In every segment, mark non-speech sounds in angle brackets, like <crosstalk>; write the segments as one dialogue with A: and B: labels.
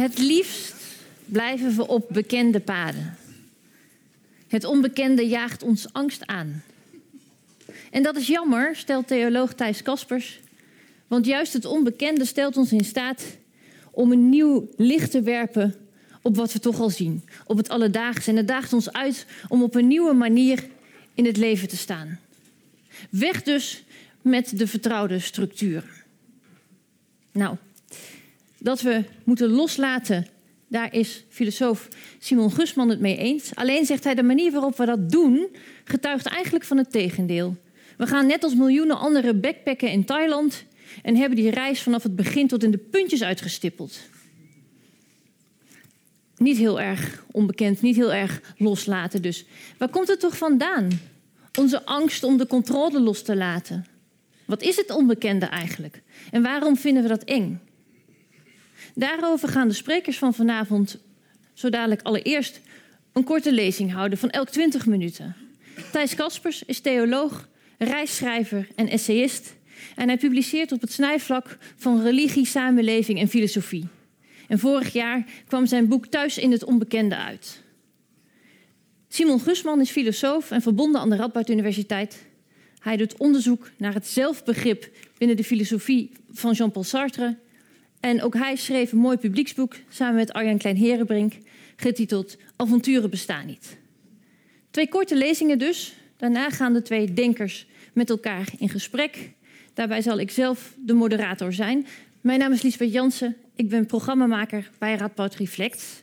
A: Het liefst blijven we op bekende paden. Het onbekende jaagt ons angst aan. En dat is jammer, stelt theoloog Thijs Kaspers, want juist het onbekende stelt ons in staat om een nieuw licht te werpen op wat we toch al zien, op het alledaagse. En het daagt ons uit om op een nieuwe manier in het leven te staan. Weg dus met de vertrouwde structuur. Nou, dat we moeten loslaten, daar is filosoof Simon Gusman het mee eens. Alleen zegt hij de manier waarop we dat doen, getuigt eigenlijk van het tegendeel. We gaan net als miljoenen andere backpacken in Thailand en hebben die reis vanaf het begin tot in de puntjes uitgestippeld. Niet heel erg onbekend, niet heel erg loslaten dus. Waar komt het toch vandaan? Onze angst om de controle los te laten. Wat is het onbekende eigenlijk? En waarom vinden we dat eng? Daarover gaan de sprekers van vanavond zo dadelijk allereerst een korte lezing houden van elk 20 minuten. Thijs Kaspers is theoloog, reisschrijver en essayist. En hij publiceert op het snijvlak van religie, samenleving en filosofie. En vorig jaar kwam zijn boek Thuis in het Onbekende uit. Simon Gusman is filosoof en verbonden aan de Radboud Universiteit. Hij doet onderzoek naar het zelfbegrip binnen de filosofie van Jean-Paul Sartre. En ook hij schreef een mooi publieksboek samen met Arjan Klein-Herenbrink, getiteld Avonturen bestaan niet. Twee korte lezingen dus. Daarna gaan de twee denkers met elkaar in gesprek. Daarbij zal ik zelf de moderator zijn. Mijn naam is Liesbeth Jansen. Ik ben programmamaker bij Radboud Reflect.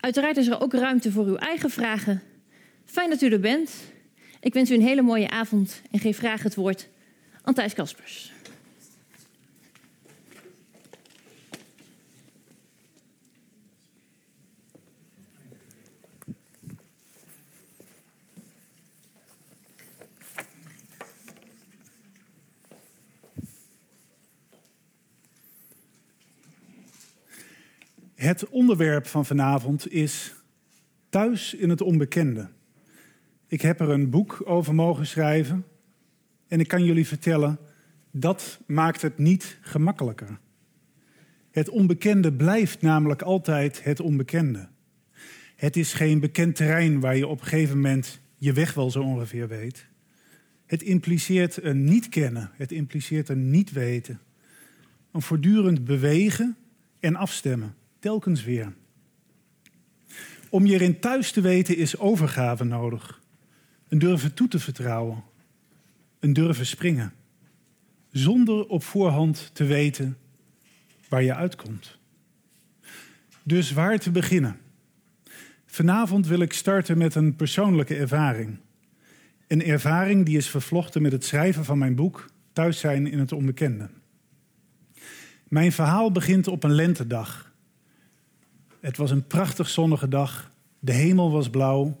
A: Uiteraard is er ook ruimte voor uw eigen vragen. Fijn dat u er bent. Ik wens u een hele mooie avond en geef graag het woord aan Thijs Kaspers.
B: Het onderwerp van vanavond is Thuis in het onbekende. Ik heb er een boek over mogen schrijven en ik kan jullie vertellen, dat maakt het niet gemakkelijker. Het onbekende blijft namelijk altijd het onbekende. Het is geen bekend terrein waar je op een gegeven moment je weg wel zo ongeveer weet. Het impliceert een niet kennen, het impliceert een niet weten. Een voortdurend bewegen en afstemmen telkens weer. Om je erin thuis te weten is overgave nodig. Een durven toe te vertrouwen. Een durven springen. Zonder op voorhand te weten waar je uitkomt. Dus waar te beginnen? Vanavond wil ik starten met een persoonlijke ervaring. Een ervaring die is vervlochten met het schrijven van mijn boek Thuis zijn in het onbekende. Mijn verhaal begint op een lentedag het was een prachtig zonnige dag. De hemel was blauw.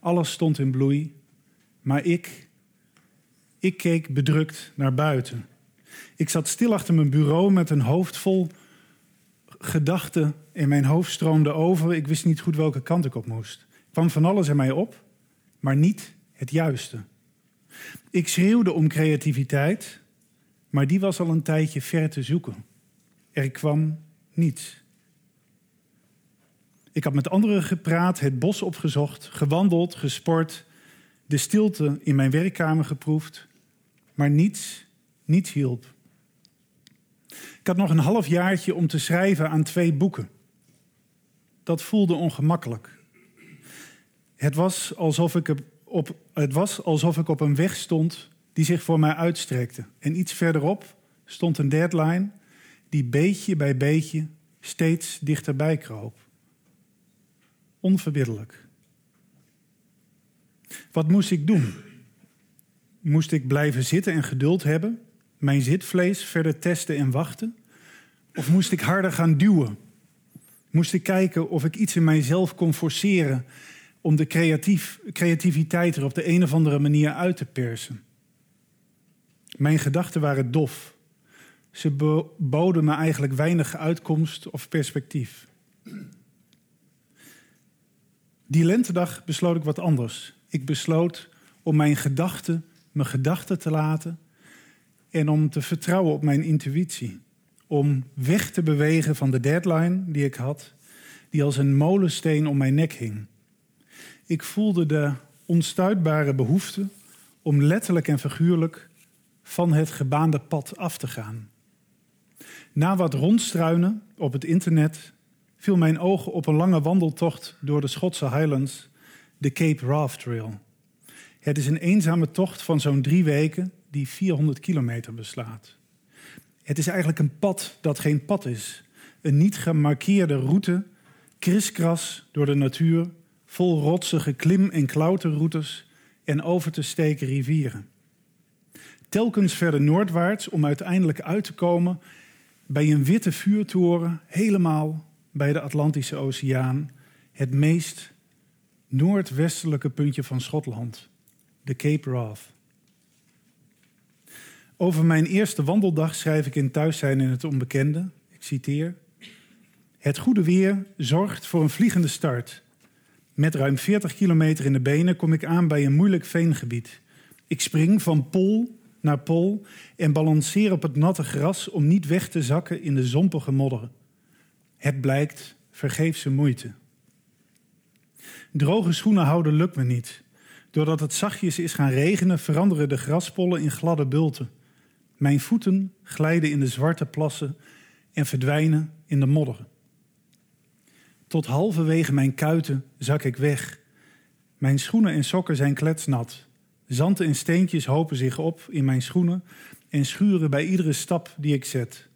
B: Alles stond in bloei. Maar ik, ik keek bedrukt naar buiten. Ik zat stil achter mijn bureau met een hoofd vol gedachten. En mijn hoofd stroomde over. Ik wist niet goed welke kant ik op moest. Er kwam van alles in mij op, maar niet het juiste. Ik schreeuwde om creativiteit, maar die was al een tijdje ver te zoeken. Er kwam niets. Ik had met anderen gepraat, het bos opgezocht, gewandeld, gesport, de stilte in mijn werkkamer geproefd, maar niets, niets hielp. Ik had nog een half jaartje om te schrijven aan twee boeken. Dat voelde ongemakkelijk. Het was alsof ik op, het was alsof ik op een weg stond die zich voor mij uitstrekte. En iets verderop stond een deadline die beetje bij beetje steeds dichterbij kroop onverbiddelijk. Wat moest ik doen? Moest ik blijven zitten en geduld hebben, mijn zitvlees verder testen en wachten? Of moest ik harder gaan duwen? Moest ik kijken of ik iets in mijzelf kon forceren om de creatief, creativiteit er op de een of andere manier uit te persen? Mijn gedachten waren dof. Ze boden me eigenlijk weinig uitkomst of perspectief. Die lentedag besloot ik wat anders. Ik besloot om mijn gedachten mijn gedachten te laten en om te vertrouwen op mijn intuïtie. om weg te bewegen van de deadline die ik had, die als een molensteen om mijn nek hing. Ik voelde de onstuitbare behoefte om letterlijk en figuurlijk van het gebaande pad af te gaan. Na wat rondstruinen op het internet viel mijn ogen op een lange wandeltocht door de Schotse Highlands, de Cape Raft Trail. Het is een eenzame tocht van zo'n drie weken die 400 kilometer beslaat. Het is eigenlijk een pad dat geen pad is. Een niet gemarkeerde route, kriskras door de natuur, vol rotsige klim- en klauterroutes en over te steken rivieren. Telkens verder noordwaarts om uiteindelijk uit te komen bij een witte vuurtoren, helemaal bij de Atlantische Oceaan, het meest noordwestelijke puntje van Schotland, de Cape Wrath. Over mijn eerste wandeldag schrijf ik in Thuis zijn in het onbekende. Ik citeer. Het goede weer zorgt voor een vliegende start. Met ruim 40 kilometer in de benen kom ik aan bij een moeilijk veengebied. Ik spring van pol naar pol en balanceer op het natte gras om niet weg te zakken in de zompige modder. Het blijkt vergeefse moeite. Droge schoenen houden lukt me niet. Doordat het zachtjes is gaan regenen, veranderen de graspollen in gladde bulten. Mijn voeten glijden in de zwarte plassen en verdwijnen in de modder. Tot halverwege mijn kuiten zak ik weg. Mijn schoenen en sokken zijn kletsnat. Zanten en steentjes hopen zich op in mijn schoenen en schuren bij iedere stap die ik zet.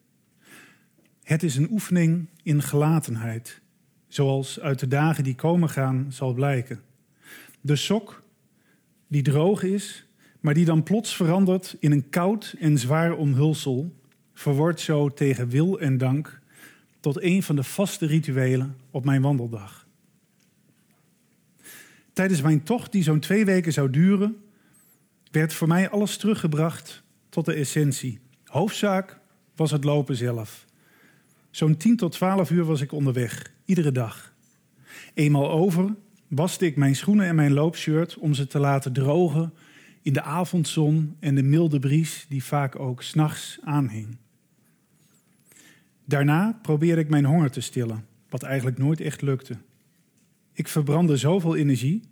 B: Het is een oefening in gelatenheid, zoals uit de dagen die komen gaan zal blijken. De sok, die droog is, maar die dan plots verandert in een koud en zwaar omhulsel, verwordt zo tegen wil en dank tot een van de vaste rituelen op mijn wandeldag. Tijdens mijn tocht, die zo'n twee weken zou duren, werd voor mij alles teruggebracht tot de essentie. Hoofdzaak was het lopen zelf. Zo'n 10 tot 12 uur was ik onderweg, iedere dag. Eenmaal over waste ik mijn schoenen en mijn loopshirt om ze te laten drogen in de avondzon en de milde bries die vaak ook s'nachts aanhing. Daarna probeerde ik mijn honger te stillen, wat eigenlijk nooit echt lukte. Ik verbrandde zoveel energie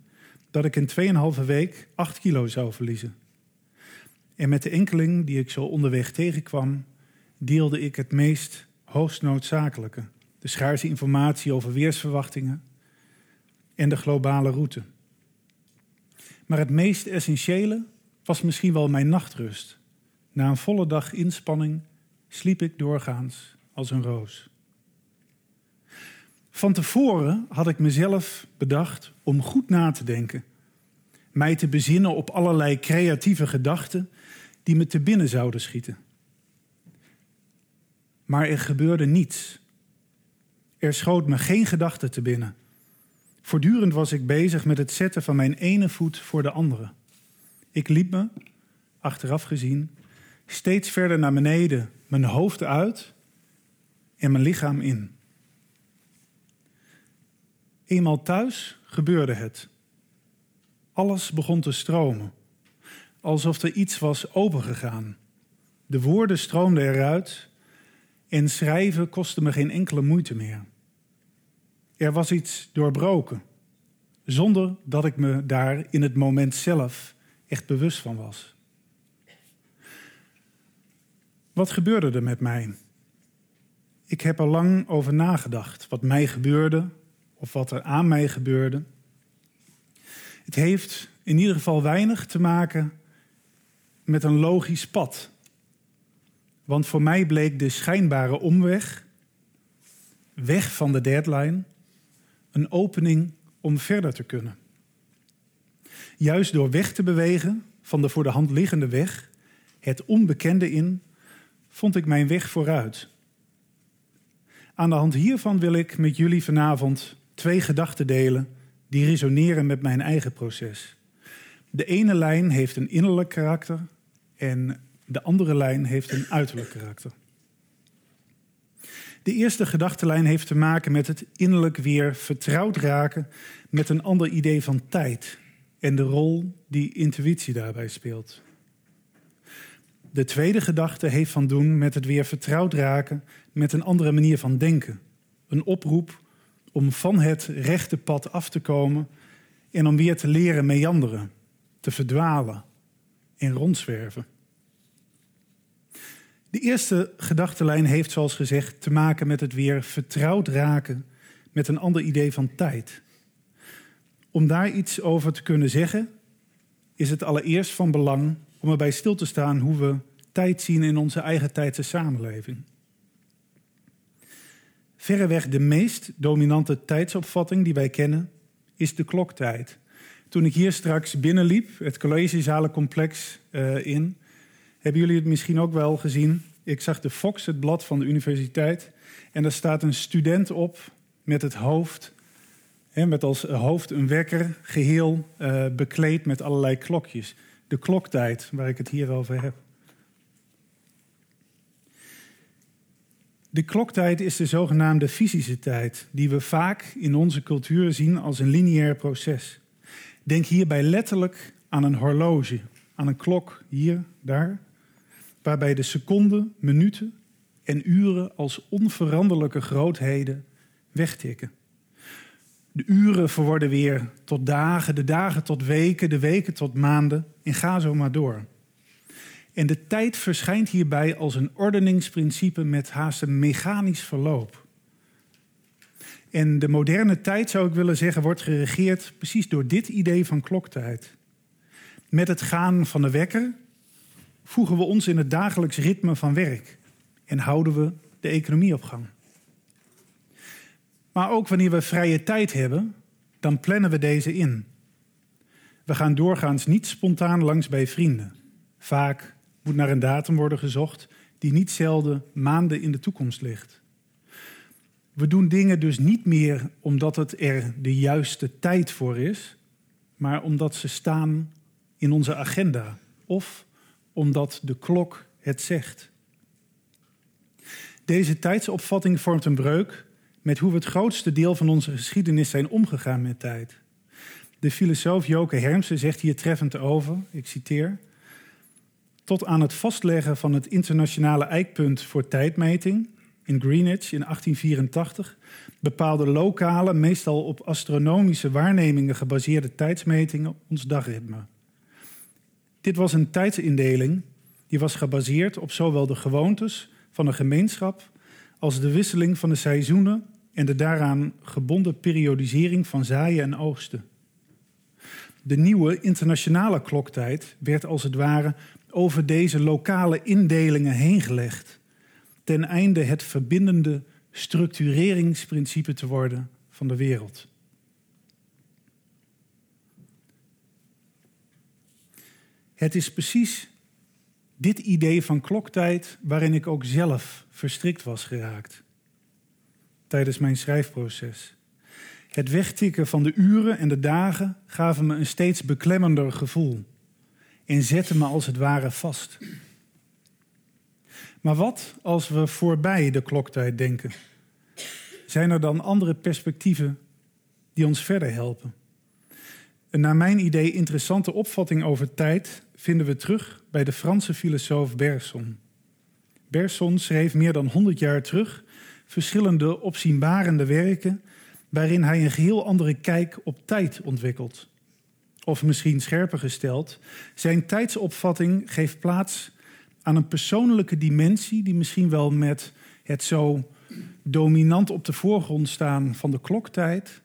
B: dat ik in 2,5 week 8 kilo zou verliezen. En met de enkeling die ik zo onderweg tegenkwam, deelde ik het meest hoogst noodzakelijke: de schaarse informatie over weersverwachtingen en de globale route. Maar het meest essentiële was misschien wel mijn nachtrust. Na een volle dag inspanning sliep ik doorgaans als een roos. Van tevoren had ik mezelf bedacht om goed na te denken, mij te bezinnen op allerlei creatieve gedachten die me te binnen zouden schieten. Maar er gebeurde niets. Er schoot me geen gedachte te binnen. Voortdurend was ik bezig met het zetten van mijn ene voet voor de andere. Ik liep me, achteraf gezien, steeds verder naar beneden, mijn hoofd uit en mijn lichaam in. Eenmaal thuis gebeurde het. Alles begon te stromen, alsof er iets was opengegaan. De woorden stroomden eruit en schrijven kostte me geen enkele moeite meer. Er was iets doorbroken, zonder dat ik me daar in het moment zelf echt bewust van was. Wat gebeurde er met mij? Ik heb er lang over nagedacht, wat mij gebeurde of wat er aan mij gebeurde. Het heeft in ieder geval weinig te maken met een logisch pad. Want voor mij bleek de schijnbare omweg, weg van de deadline, een opening om verder te kunnen. Juist door weg te bewegen van de voor de hand liggende weg, het onbekende in, vond ik mijn weg vooruit. Aan de hand hiervan wil ik met jullie vanavond twee gedachten delen die resoneren met mijn eigen proces. De ene lijn heeft een innerlijk karakter en de andere lijn heeft een uiterlijk karakter. De eerste gedachtenlijn heeft te maken met het innerlijk weer vertrouwd raken met een ander idee van tijd en de rol die intuïtie daarbij speelt. de tweede gedachte heeft van doen met het weer vertrouwd raken met een andere manier van denken. Een oproep om van het rechte pad af te komen en om weer te leren meanderen, te verdwalen en rondzwerven. De eerste gedachtenlijn heeft, zoals gezegd, te maken met het weer vertrouwd raken met een ander idee van tijd. Om daar iets over te kunnen zeggen, is het allereerst van belang om erbij stil te staan hoe we tijd zien in onze eigen tijdse samenleving. Verreweg de meest dominante tijdsopvatting die wij kennen is de kloktijd. Toen ik hier straks binnenliep, het collegezalencompleks uh, in, hebben jullie het misschien ook wel gezien. Ik zag de Fox, het blad van de universiteit, en daar staat een student op met het hoofd, hè, met als hoofd een wekker, geheel uh, bekleed met allerlei klokjes. De kloktijd, waar ik het hier over heb. De kloktijd is de zogenaamde fysische tijd, die we vaak in onze cultuur zien als een lineair proces. Denk hierbij letterlijk aan een horloge, aan een klok hier, daar, waarbij de seconden, minuten en uren als onveranderlijke grootheden wegtikken. De uren verworden weer tot dagen, de dagen tot weken, de weken tot maanden en ga zo maar door. En de tijd verschijnt hierbij als een ordeningsprincipe met haast een mechanisch verloop. En de moderne tijd, zou ik willen zeggen, wordt geregeerd precies door dit idee van kloktijd. Met het gaan van de wekker voegen we ons in het dagelijks ritme van werk en houden we de economie op gang. Maar ook wanneer we vrije tijd hebben, dan plannen we deze in. We gaan doorgaans niet spontaan langs bij vrienden. Vaak moet naar een datum worden gezocht die niet zelden maanden in de toekomst ligt. We doen dingen dus niet meer omdat het er de juiste tijd voor is, maar omdat ze staan in onze agenda of omdat de klok het zegt. Deze tijdsopvatting vormt een breuk met hoe we het grootste deel van onze geschiedenis zijn omgegaan met tijd. De filosoof Joke Hermsen zegt hier treffend over, ik citeer, tot aan het vastleggen van het internationale eikpunt voor tijdmeting in Greenwich in 1884 bepaalde lokale, meestal op astronomische waarnemingen gebaseerde tijdsmetingen ons dagritme. Dit was een tijdsindeling die was gebaseerd op zowel de gewoontes van een gemeenschap als de wisseling van de seizoenen en de daaraan gebonden periodisering van zaaien en oogsten. De nieuwe internationale kloktijd werd als het ware over deze lokale indelingen heen gelegd, ten einde het verbindende structureringsprincipe te worden van de wereld. Het is precies dit idee van kloktijd waarin ik ook zelf verstrikt was geraakt tijdens mijn schrijfproces. Het wegtikken van de uren en de dagen gaven me een steeds beklemmender gevoel en zetten me als het ware vast. Maar wat als we voorbij de kloktijd denken? Zijn er dan andere perspectieven die ons verder helpen? Een naar mijn idee interessante opvatting over tijd vinden we terug bij de Franse filosoof Bergson. Bergson schreef meer dan 100 jaar terug verschillende opzienbarende werken waarin hij een geheel andere kijk op tijd ontwikkelt. Of misschien scherper gesteld, zijn tijdsopvatting geeft plaats aan een persoonlijke dimensie die misschien wel met het zo dominant op de voorgrond staan van de kloktijd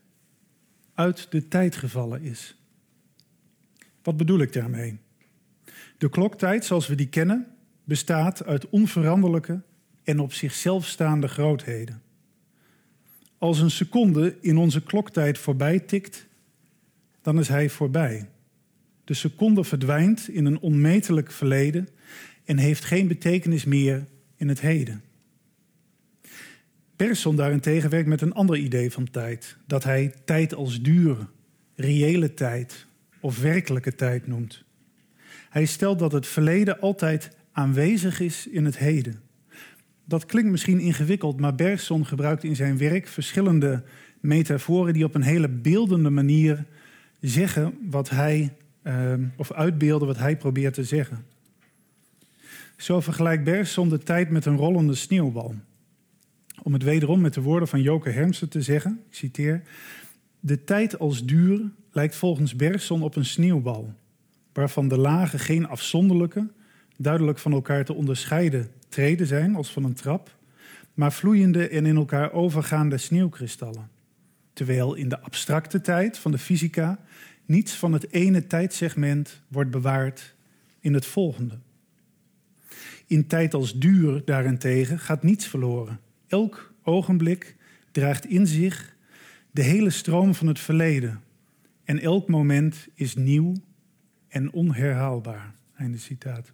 B: uit de tijd gevallen is. Wat bedoel ik daarmee? De kloktijd, zoals we die kennen, bestaat uit onveranderlijke en op zichzelf staande grootheden. Als een seconde in onze kloktijd voorbij tikt, dan is hij voorbij. De seconde verdwijnt in een onmetelijk verleden en heeft geen betekenis meer in het heden. Persson daarentegen werkt met een ander idee van tijd, dat hij tijd als dure, reële tijd of werkelijke tijd noemt. Hij stelt dat het verleden altijd aanwezig is in het heden. Dat klinkt misschien ingewikkeld, maar Bergson gebruikt in zijn werk verschillende metaforen die op een hele beeldende manier zeggen wat hij, uh, of uitbeelden wat hij probeert te zeggen. Zo vergelijkt Bergson de tijd met een rollende sneeuwbal. Om het wederom met de woorden van Joke Hermsen te zeggen, ik citeer... De tijd als duur lijkt volgens Bergson op een sneeuwbal, waarvan de lagen geen afzonderlijke, duidelijk van elkaar te onderscheiden treden zijn als van een trap, maar vloeiende en in elkaar overgaande sneeuwkristallen. Terwijl in de abstracte tijd van de fysica niets van het ene tijdsegment wordt bewaard in het volgende. In tijd als duur daarentegen gaat niets verloren. Elk ogenblik draagt in zich de hele stroom van het verleden. En elk moment is nieuw en onherhaalbaar. Einde citaat.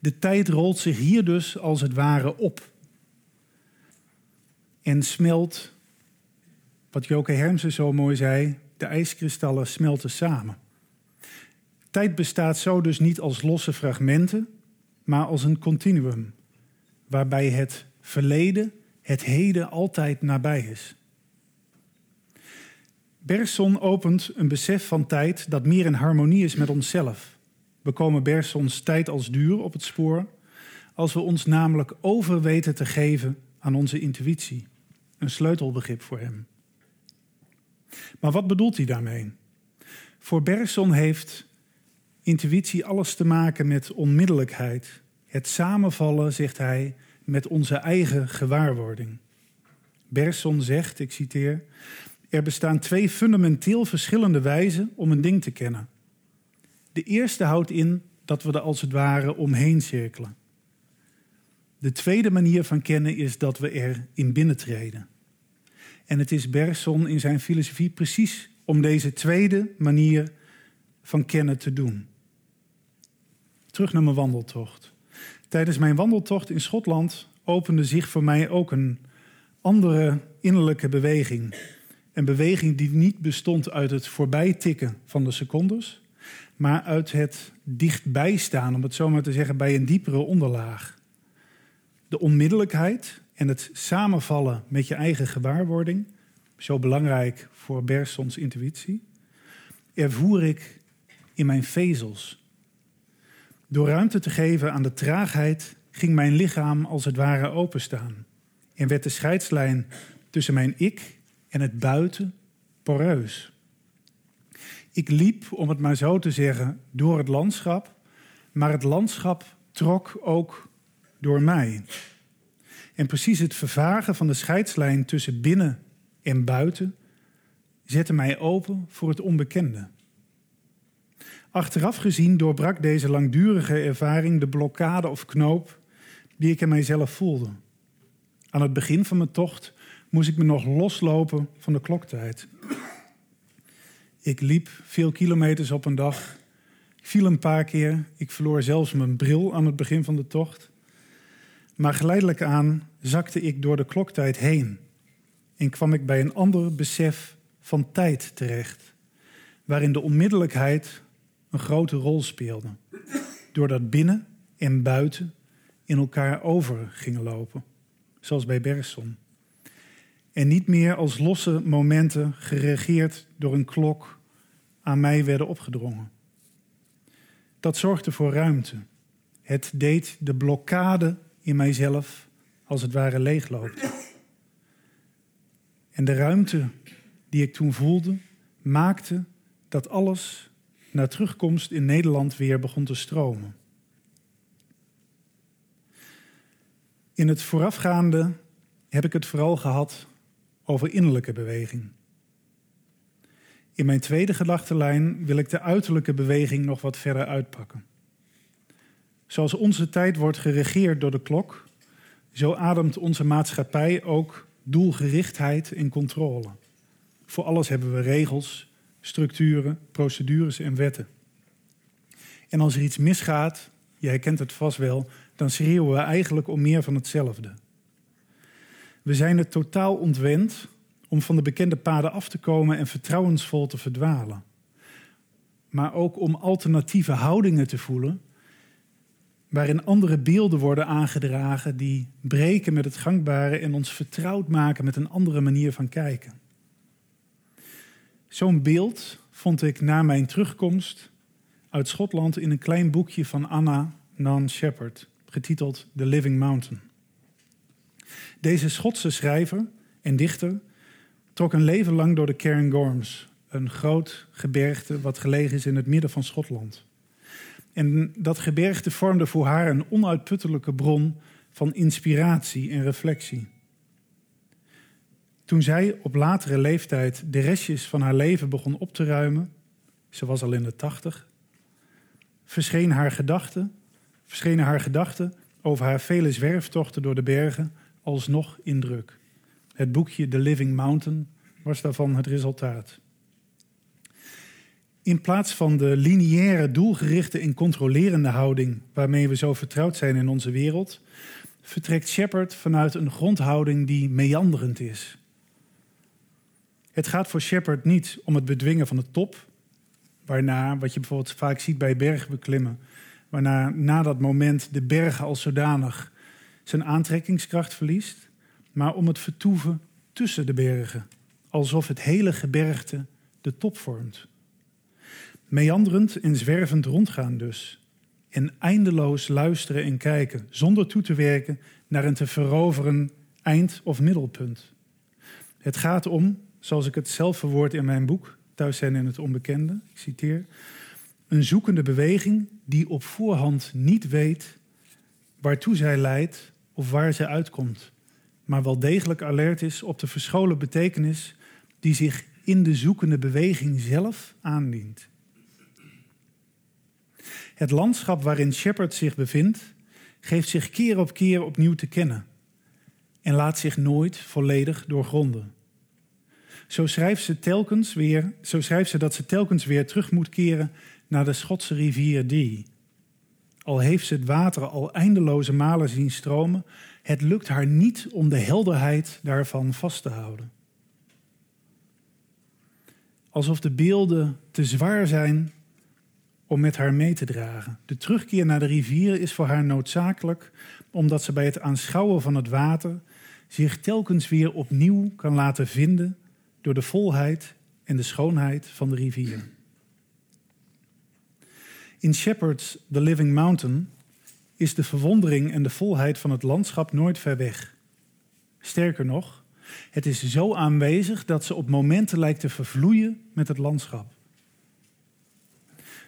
B: De tijd rolt zich hier dus als het ware op. En smelt, wat Joke Hermsen zo mooi zei, de ijskristallen smelten samen. Tijd bestaat zo dus niet als losse fragmenten, maar als een continuum, waarbij het verleden, het heden altijd nabij is. Bergson opent een besef van tijd dat meer in harmonie is met onszelf. We komen Bergsons tijd als duur op het spoor als we ons namelijk over weten te geven aan onze intuïtie. Een sleutelbegrip voor hem. Maar wat bedoelt hij daarmee? Voor Bergson heeft intuïtie alles te maken met onmiddellijkheid. Het samenvallen, zegt hij, met onze eigen gewaarwording. Bergson zegt, ik citeer, er bestaan twee fundamenteel verschillende wijzen om een ding te kennen. De eerste houdt in dat we er als het ware omheen cirkelen. De tweede manier van kennen is dat we er in binnentreden. En het is Bergson in zijn filosofie precies om deze tweede manier van kennen te doen. Terug naar mijn wandeltocht. Tijdens mijn wandeltocht in Schotland opende zich voor mij ook een andere innerlijke beweging. Een beweging die niet bestond uit het voorbijtikken van de secondes, maar uit het dichtbij staan, om het zo maar te zeggen, bij een diepere onderlaag. De onmiddellijkheid en het samenvallen met je eigen gewaarwording, zo belangrijk voor Bersons intuïtie, ervoer ik in mijn vezels. Door ruimte te geven aan de traagheid ging mijn lichaam als het ware openstaan en werd de scheidslijn tussen mijn ik en het buiten poreus. Ik liep, om het maar zo te zeggen, door het landschap, maar het landschap trok ook door mij. En precies het vervagen van de scheidslijn tussen binnen en buiten zette mij open voor het onbekende. Achteraf gezien doorbrak deze langdurige ervaring de blokkade of knoop die ik in mijzelf voelde. Aan het begin van mijn tocht moest ik me nog loslopen van de kloktijd. Ik liep veel kilometers op een dag. Ik viel een paar keer. Ik verloor zelfs mijn bril aan het begin van de tocht. Maar geleidelijk aan zakte ik door de kloktijd heen en kwam ik bij een ander besef van tijd terecht, waarin de onmiddellijkheid een grote rol speelde, doordat binnen en buiten in elkaar over gingen lopen, zoals bij Bergson. En niet meer als losse momenten geregeerd door een klok aan mij werden opgedrongen. Dat zorgde voor ruimte. Het deed de blokkade in mijzelf als het ware leeglopen. En de ruimte die ik toen voelde, maakte dat alles na terugkomst in Nederland weer begon te stromen. In het voorafgaande heb ik het vooral gehad over innerlijke beweging. In mijn tweede gedachtenlijn wil ik de uiterlijke beweging nog wat verder uitpakken. Zoals onze tijd wordt geregeerd door de klok, zo ademt onze maatschappij ook doelgerichtheid en controle. Voor alles hebben we regels, structuren, procedures en wetten. En als er iets misgaat, jij kent het vast wel, dan schreeuwen we eigenlijk om meer van hetzelfde. We zijn het totaal ontwend om van de bekende paden af te komen en vertrouwensvol te verdwalen. Maar ook om alternatieve houdingen te voelen, waarin andere beelden worden aangedragen die breken met het gangbare en ons vertrouwd maken met een andere manier van kijken. Zo'n beeld vond ik na mijn terugkomst uit Schotland in een klein boekje van Anna Non Shepherd, getiteld The Living Mountain. Deze Schotse schrijver en dichter trok een leven lang door de Cairngorms, een groot gebergte wat gelegen is in het midden van Schotland. En dat gebergte vormde voor haar een onuitputtelijke bron van inspiratie en reflectie. Toen zij op latere leeftijd de restjes van haar leven begon op te ruimen, ze was al in de tachtig, verscheen haar gedachten, verschenen haar gedachten over haar vele zwerftochten door de bergen alsnog in druk. Het boekje The Living Mountain was daarvan het resultaat. In plaats van de lineaire, doelgerichte en controlerende houding waarmee we zo vertrouwd zijn in onze wereld, vertrekt Shepard vanuit een grondhouding die meanderend is. Het gaat voor Shepard niet om het bedwingen van de top, waarna, wat je bijvoorbeeld vaak ziet bij bergbeklimmen, waarna na dat moment de berg als zodanig zijn aantrekkingskracht verliest, maar om het vertoeven tussen de bergen, alsof het hele gebergte de top vormt. Meanderend en zwervend rondgaan dus. En eindeloos luisteren en kijken, zonder toe te werken naar een te veroveren eind- of middelpunt. Het gaat om, zoals ik het zelf verwoord in mijn boek, Thuis zijn in het onbekende, ik citeer, een zoekende beweging die op voorhand niet weet waartoe zij leidt of waar zij uitkomt, maar wel degelijk alert is op de verscholen betekenis die zich in de zoekende beweging zelf aandient. Het landschap waarin Shepard zich bevindt, geeft zich keer op keer opnieuw te kennen en laat zich nooit volledig doorgronden. Zo schrijft ze telkens weer, zo schrijft ze dat ze telkens weer terug moet keren naar de Schotse rivier Dee. Al heeft ze het water al eindeloze malen zien stromen, het lukt haar niet om de helderheid daarvan vast te houden. Alsof de beelden te zwaar zijn om met haar mee te dragen. De terugkeer naar de rivier is voor haar noodzakelijk, omdat ze bij het aanschouwen van het water zich telkens weer opnieuw kan laten vinden door de volheid en de schoonheid van de rivier. In Shepherd's The Living Mountain is de verwondering en de volheid van het landschap nooit ver weg. Sterker nog, het is zo aanwezig dat ze op momenten lijkt te vervloeien met het landschap.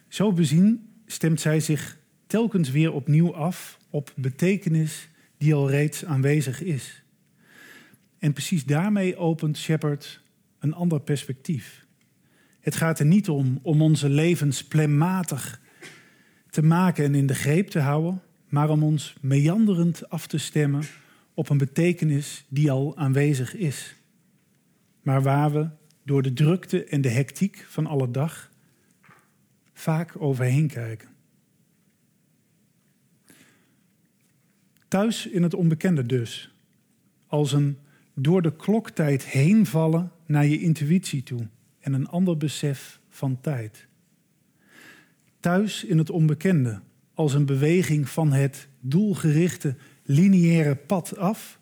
B: Zo bezien stemt zij zich telkens weer opnieuw af op betekenis die al reeds aanwezig is. En precies daarmee opent Shepard een ander perspectief. Het gaat er niet om om onze levens plemmatig te maken en in de greep te houden, maar om ons meanderend af te stemmen op een betekenis die al aanwezig is. Maar waar we door de drukte en de hectiek van alle dag vaak overheen kijken. Thuis in het onbekende dus, als een door de kloktijd heen vallen naar je intuïtie toe en een ander besef van tijd. Thuis in het onbekende, als een beweging van het doelgerichte lineaire pad af,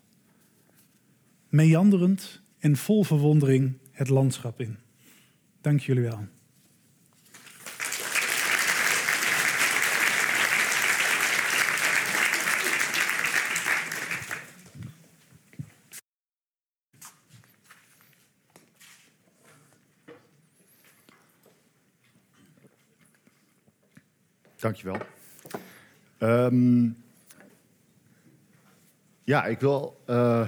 B: meanderend en vol verwondering het landschap in. Dank jullie wel.
C: Dankjewel. Um, ja, ik wil uh,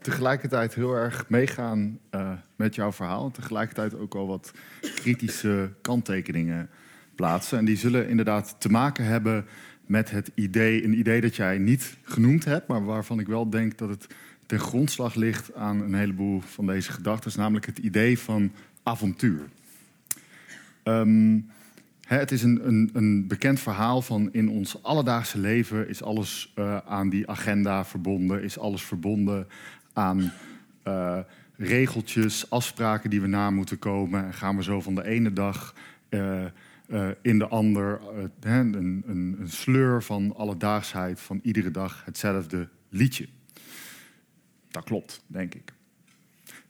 C: tegelijkertijd heel erg meegaan uh, met jouw verhaal. En tegelijkertijd ook al wat kritische kanttekeningen plaatsen. En die zullen inderdaad te maken hebben met het idee, een idee dat jij niet genoemd hebt, maar waarvan ik wel denk dat het ten grondslag ligt aan een heleboel van deze gedachten, namelijk het idee van avontuur. Um, het is een, een, een, bekend verhaal van in ons alledaagse leven is alles uh, aan die agenda verbonden, is alles verbonden aan uh, regeltjes, afspraken die we na moeten komen. En gaan we zo van de ene dag uh, in de ander een, een, een sleur van alledaagsheid, van iedere dag hetzelfde liedje. Dat klopt, denk ik.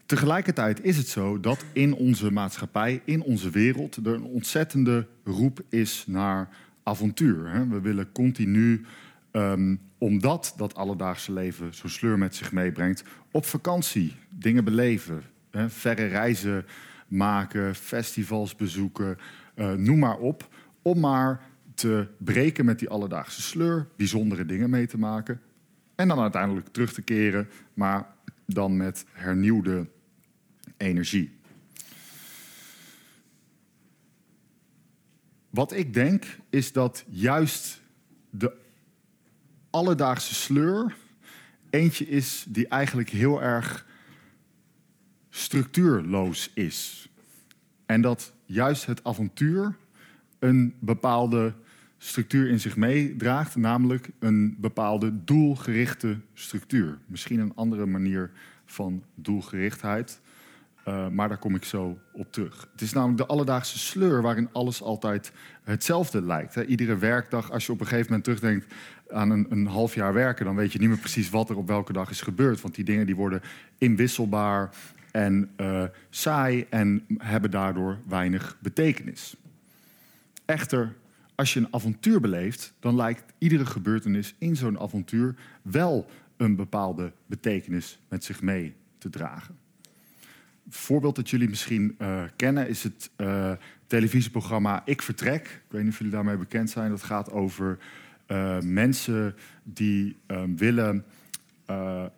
C: Tegelijkertijd is het zo dat in onze maatschappij, in onze wereld, er een ontzettende roep is naar avontuur. We willen continu, ehm, omdat dat alledaagse leven zo'n sleur met zich meebrengt, op vakantie dingen beleven, hè? verre reizen maken, festivals bezoeken, uh, noem maar op. Om maar te breken met die alledaagse sleur, bijzondere dingen mee te maken. En dan uiteindelijk terug te keren, maar dan met hernieuwde energie. Wat ik denk is dat juist de alledaagse sleur eentje is die eigenlijk heel erg structuurloos is. En dat juist het avontuur een bepaalde structuur in zich meedraagt, namelijk een bepaalde doelgerichte structuur. Misschien een andere manier van doelgerichtheid, uh, maar daar kom ik zo op terug. Het is namelijk de alledaagse sleur waarin alles altijd hetzelfde lijkt. Hè. Iedere werkdag, als je op een gegeven moment terugdenkt aan een, een, half jaar werken, dan weet je niet meer precies wat er op welke dag is gebeurd. Want die dingen die worden inwisselbaar en uh, saai en hebben daardoor weinig betekenis. Echter, als je een avontuur beleeft, dan lijkt iedere gebeurtenis in zo'n avontuur wel een bepaalde betekenis met zich mee te dragen. Voorbeeld dat jullie misschien uh, kennen is het uh, televisieprogramma Ik Vertrek. Ik weet niet of jullie daarmee bekend zijn. Dat gaat over uh, mensen die willen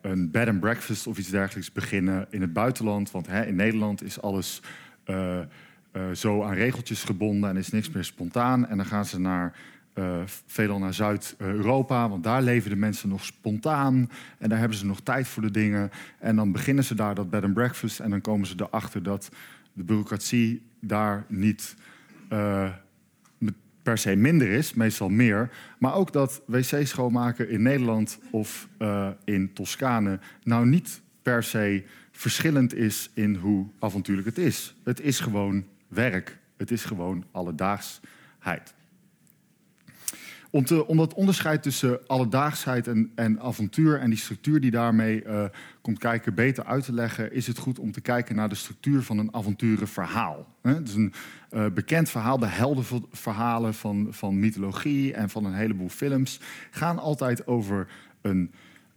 C: een bed and breakfast of iets dergelijks beginnen in het buitenland. Want hè, in Nederland is alles zo aan regeltjes gebonden en is niks meer spontaan. En dan gaan ze naar, uh, veelal naar Zuid-Europa, want daar leven de mensen nog spontaan. En daar hebben ze nog tijd voor de dingen. En dan beginnen ze daar dat bed and breakfast. En dan komen ze erachter dat de bureaucratie daar niet uh, per se minder is, meestal meer. Maar ook dat wc schoonmaken in Nederland of in Toscane nou niet per se verschillend is in hoe avontuurlijk het is. Het is gewoon werk. Het is gewoon alledaagsheid. Om, dat onderscheid tussen alledaagsheid en, en avontuur en die structuur die daarmee uh, komt kijken beter uit te leggen, is het goed om te kijken naar de structuur van een avonturenverhaal. Het is een uh, bekend verhaal, de heldenverhalen van, van mythologie en van een heleboel films gaan altijd over een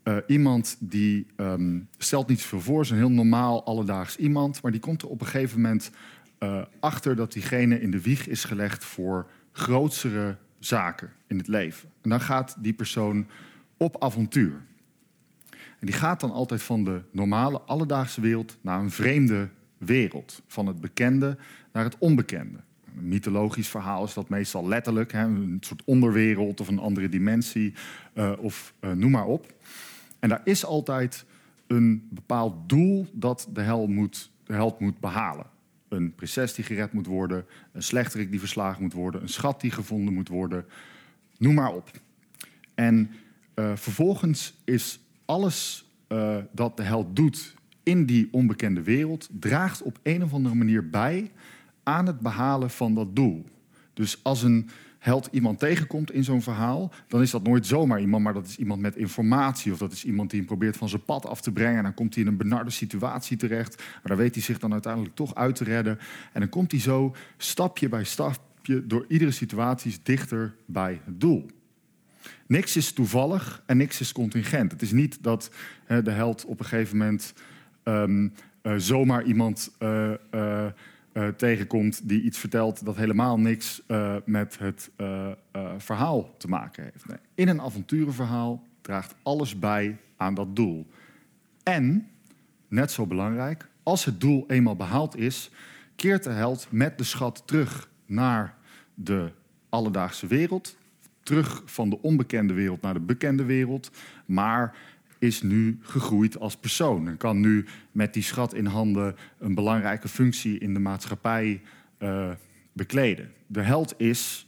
C: uh, iemand die um, stelt niet zoveel voor, is een heel normaal alledaags iemand, maar die komt er op een gegeven moment achter dat diegene in de wieg is gelegd voor grootsere zaken in het leven. En dan gaat die persoon op avontuur. En die gaat dan altijd van de normale, alledaagse wereld naar een vreemde wereld. Van het bekende naar het onbekende. Een mythologisch verhaal is dat meestal letterlijk, hè, een soort onderwereld of een andere dimensie, uh, of uh, noem maar op. En daar is altijd een bepaald doel dat de, moet, de held moet behalen een prinses die gered moet worden, een slechterik die verslagen moet worden, een schat die gevonden moet worden, noem maar op. En uh, vervolgens is alles uh, dat de held doet in die onbekende wereld, draagt op een of andere manier bij aan het behalen van dat doel. Dus als een held iemand tegenkomt in zo'n verhaal, dan is dat nooit zomaar iemand, maar dat is iemand met informatie. Of dat is iemand die hem probeert van zijn pad af te brengen. En dan komt hij in een benarde situatie terecht. Maar dan weet hij zich dan uiteindelijk toch uit te redden. En dan komt hij zo stapje bij stapje door iedere situatie dichter bij het doel. Niks is toevallig en niks is contingent. Het is niet dat de held op een gegeven moment um, uh, zomaar iemand. Uh, uh, tegenkomt die iets vertelt dat helemaal niks met het verhaal te maken heeft. Nee. In een avonturenverhaal draagt alles bij aan dat doel. En, net zo belangrijk, als het doel eenmaal behaald is, keert de held met de schat terug naar de alledaagse wereld. Terug van de onbekende wereld naar de bekende wereld. Maar is nu gegroeid als persoon en kan nu met die schat in handen een belangrijke functie in de maatschappij uh, bekleden. De held is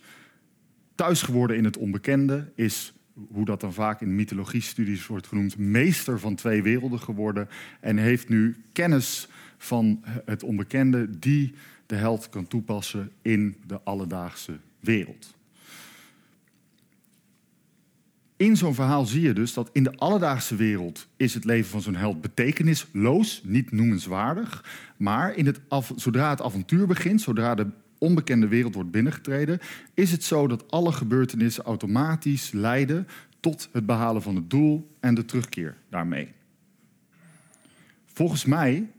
C: thuis geworden in het onbekende, is hoe dat dan vaak in mythologie-studies wordt genoemd, meester van twee werelden geworden en heeft nu kennis van het onbekende die de held kan toepassen in de alledaagse wereld in zo'n verhaal zie je dus dat in de alledaagse wereld is het leven van zo'n held betekenisloos, niet noemenswaardig. Maar in het zodra het avontuur begint, zodra de onbekende wereld wordt binnengetreden, is het zo dat alle gebeurtenissen automatisch leiden tot het behalen van het doel en de terugkeer daarmee. Volgens mij